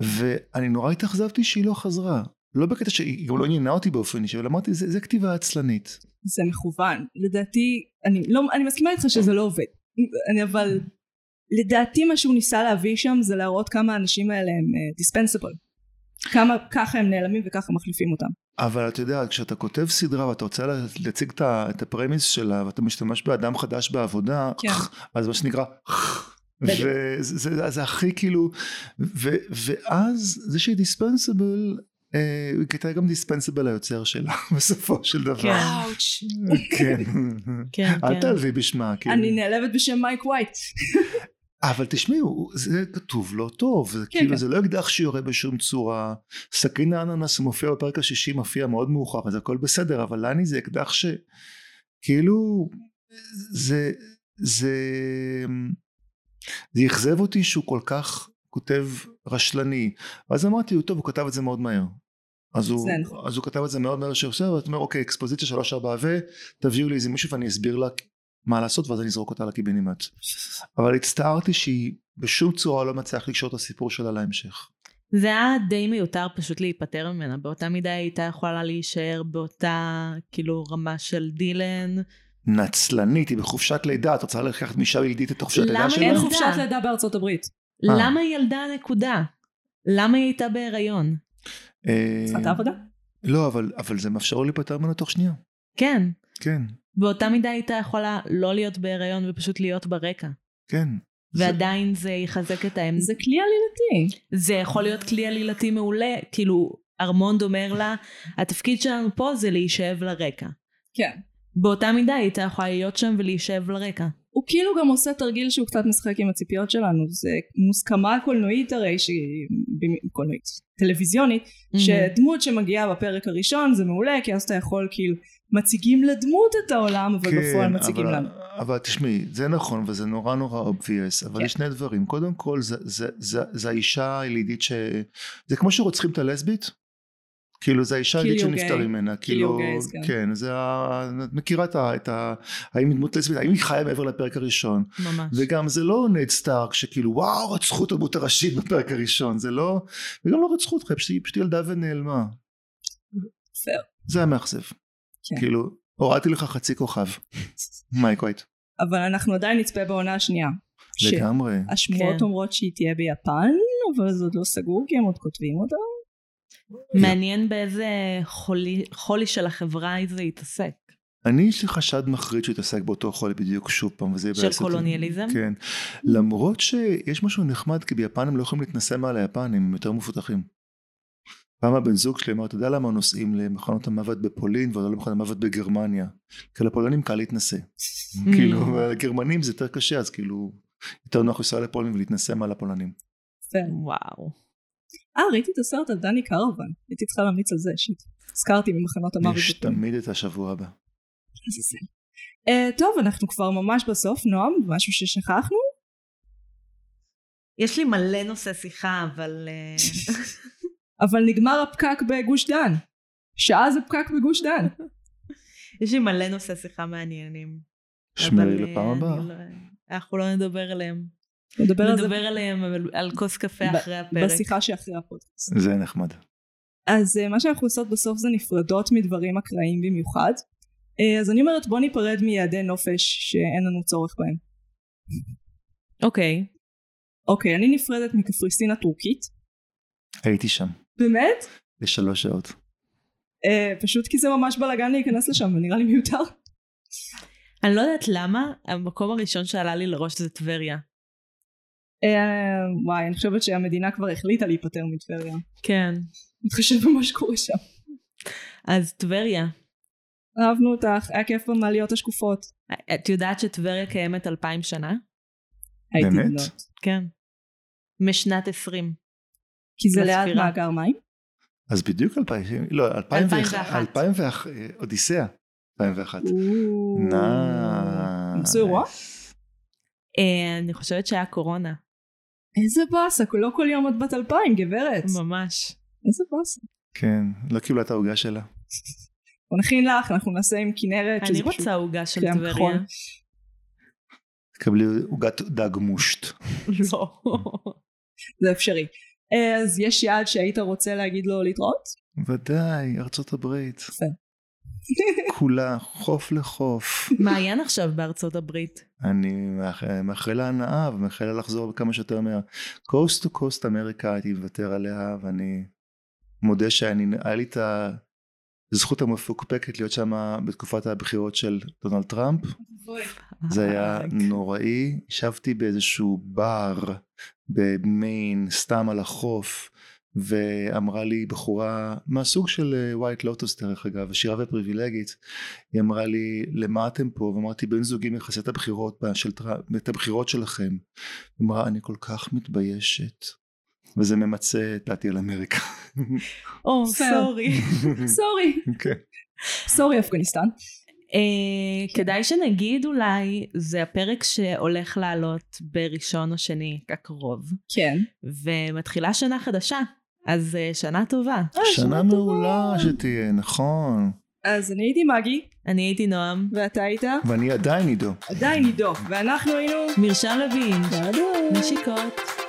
ואני נורא התאכזבתי שהיא לא חזרה. לא בקטע שהיא גם לא עניינה אותי באופן אישי, אבל אמרתי, זה, זה כתיבה עצלנית. זה מכוון. לדעתי, אני, לא, אני מסכימה איתך שזה לא עובד. אני אבל, לדעתי מה שהוא ניסה להביא שם זה להראות כמה האנשים האלה הם דיספנסיבל. כמה ככה הם נעלמים וככה מחליפים אותם. אבל אתה יודע, כשאתה כותב סדרה ואתה רוצה לה- להציג את הפרמיס שלה, ואתה משתמש באדם חדש בעבודה, כן. אז מה שנקרא. וזה זה, זה הכי כאילו, ו, ואז זה שהיא דיספנסיבל, היא הייתה גם דיספנסיבל היוצר שלה בסופו של דבר. כן. כן. כן, אל כן. תעלבי בשמה. כאילו. אני נעלבת בשם מייק ווייט. אבל תשמעו, זה כתוב לא טוב, זה כאילו כן. זה לא אקדח שיורה בשום צורה, סכין האננס מופיע בפרק השישי, מופיע מאוד מאוחר, אז הכל בסדר, אבל לני זה אקדח שכאילו, זה, זה, זה אכזב אותי שהוא כל כך כותב רשלני, ואז אמרתי, טוב, הוא כתב את זה מאוד מהר. אז הוא, נכון. אז הוא כתב את זה מאוד מהר שעושה, ואתה אומר, אוקיי, אקספוזיציה שלוש ארבע ו, תביאו לי איזה מישהו ואני אסביר לה מה לעשות, ואז אני אזרוק אותה לקיבינימט. אבל הצטערתי שהיא בשום צורה לא מצליח לקשור את הסיפור שלה להמשך. זה היה די מיותר פשוט להיפטר ממנה. באותה מידה היא הייתה יכולה להישאר באותה כאילו רמה של דילן. נצלנית, היא בחופשת לידה, את רוצה לקחת מאישה ילידית את חופשת למה לידה שלה? אין ילדה. חופשת לידה בארצות הברית. אה. למה היא ילדה נקודה? למה היא הייתה בהיריון? אה, צריכה את העבודה. לא, אבל, אבל זה מאפשר לו להיפטר ממנו תוך שנייה. כן. כן, באותה מידה הייתה יכולה לא להיות בהיריון ופשוט להיות ברקע. כן. ועדיין זה יחזק את העמדה. זה כלי עלילתי. זה יכול להיות כלי עלילתי מעולה, כאילו ארמונד אומר לה, התפקיד שלנו פה זה להישאב לרקע. כן. באותה מידה היא הייתה יכולה להיות שם ולהישאב לרקע. הוא כאילו גם עושה תרגיל שהוא קצת משחק עם הציפיות שלנו. זה מוסכמה קולנועית הרי, שהיא... קולנועית, טלוויזיונית, שדמות שמגיעה בפרק הראשון זה מעולה, כי אז אתה יכול כאילו, מציגים לדמות את העולם, אבל בפועל מציגים כן, אבל, לנו. אבל תשמעי, זה נכון וזה נורא נורא obvious, אבל כן. יש שני דברים. קודם כל, זה, זה, זה, זה האישה הילידית ש... זה כמו שרוצחים את הלסבית. כאילו זה האישה הילידית your שנפטר. ממנה, כאילו, gays, כן. זה ה... את מכירה את ה... את ה... האם היא דמות לסבית, האם היא חיה מעבר לפרק הראשון, ממש. וגם זה לא נד סטארק שכאילו וואו רצחו את הדמות הראשית בפרק הראשון, זה לא, וגם לא רצחו אותך, היא פשוט ילדה ונעלמה, פייר. זה היה מאכזב, כן. כאילו, הורדתי לך חצי כוכב, מייק ווייט, אבל אנחנו עדיין נצפה בעונה השנייה. לגמרי. שהשמועות כן. אומרות שהיא תהיה ביפן, אבל זה עוד לא סגור כי הם עוד כותבים אותה. מעניין באיזה חולי, חולי של החברה זה יתעסק. אני יש לי חשד מחריד שהוא יתעסק באותו חול בדיוק שוב פעם וזה של יבאס אותי. קולוניאליזם? כן. למרות שיש משהו נחמד כי ביפן הם לא יכולים להתנסה מעל היפנים הם יותר מפותחים. פעם הבן זוג שלי אמר אתה יודע למה נוסעים למחנות המוות בפולין ולא למחנות המוות בגרמניה? כי לפולנים קל להתנסה. Mm. כאילו הגרמנים זה יותר קשה אז כאילו יותר נוח לנסוע לפולין ולהתנסה מעל הפולנים. וואו. אה, ראיתי את הסרט על דני קרוון. הייתי צריכה להמליץ על זה, שיט. הזכרתי ממחנות המוות. יש. תמיד את השבוע הבא. לעזאזל. אה, טוב, אנחנו כבר ממש בסוף, נועם, משהו ששכחנו? יש לי מלא נושא שיחה, אבל... אה, אבל נגמר הפקק בגוש דן. שעה זה פקק בגוש דן. יש לי מלא נושא שיחה מעניינים. שמרי אבל, אה, לפעם הבאה. לא- אנחנו לא נדבר עליהם. נדבר על זה נדבר עליהם אבל על כוס קפה ב- אחרי הפרק. בשיחה שאחרי הפודקאסט. זה נחמד. אז אה, מה שאנחנו עושות בסוף זה נפרדות מדברים אקראיים במיוחד. אה, אז אני אומרת בוא ניפרד מיעדי נופש שאין לנו צורך בהם. אוקיי. אוקיי, אני נפרדת מקפריסין הטורקית. הייתי שם באמת? לשלוש שעות. אה, פשוט כי זה ממש בלאגן להיכנס לשם ונראה לי מיותר. אני לא יודעת למה, המקום הראשון שעלה לי לראש זה טבריה. אה, וואי, אני חושבת שהמדינה כבר החליטה להיפטר מטבריה. כן. מתחשב במה שקורה שם. אז טבריה. אהבנו אותך, היה כיף במעליות השקופות. את יודעת שטבריה קיימת אלפיים שנה? הייתי באמת? בנות. כן. משנת עשרים. כי זה ליד. מאגר מים? אז בדיוק 2000, לא, 2001. 2001, אודיסאה, 2001. הם עשו אירוע? אה, אני חושבת שהיה קורונה. איזה באסה, לא כל יום את בת אלפיים, גברת. ממש. איזה באסה. כן, לא קיבלה את העוגה שלה. בוא נכין לך, אנחנו נעשה עם כנרת. אני רוצה עוגה של טבריה. תקבלי עוגת דג מושט. לא. זה אפשרי. אז יש יעד שהיית רוצה להגיד לו להתראות? ודאי, ארצות הברית. יפה. כולה, חוף לחוף. מעיין עכשיו בארצות הברית. אני מאח- מאחל לה הנאה ומאחל לה לחזור כמה שיותר מהר. coast to coast אמריקה הייתי מוותר עליה ואני מודה שהיה לי את הזכות המפוקפקת להיות שם בתקופת הבחירות של דונלד טראמפ. זה היה. נוראי, ישבתי באיזשהו בר במיין, סתם על החוף, ואמרה לי בחורה מהסוג של ווייט לוטוס דרך אגב, עשירה ופריבילגית, היא אמרה לי למה אתם פה? ואמרתי בן זוגי מכסה את הבחירות של את הבחירות שלכם. היא אמרה אני כל כך מתביישת. וזה ממצה את דעתי על אמריקה. או. סורי. סורי. כן. סורי אפגניסטן. אה, כדאי שנגיד אולי, זה הפרק שהולך לעלות בראשון או שני הקרוב, כן. ומתחילה שנה חדשה, אז אה, שנה טובה. שנה מעולה שתהיה, נכון. אז אני הייתי מגי, אני הייתי נועם, ואתה היית ואני עדיין עידו. עדיין עידו, ואנחנו היינו... מרשם לוין. נשיקות.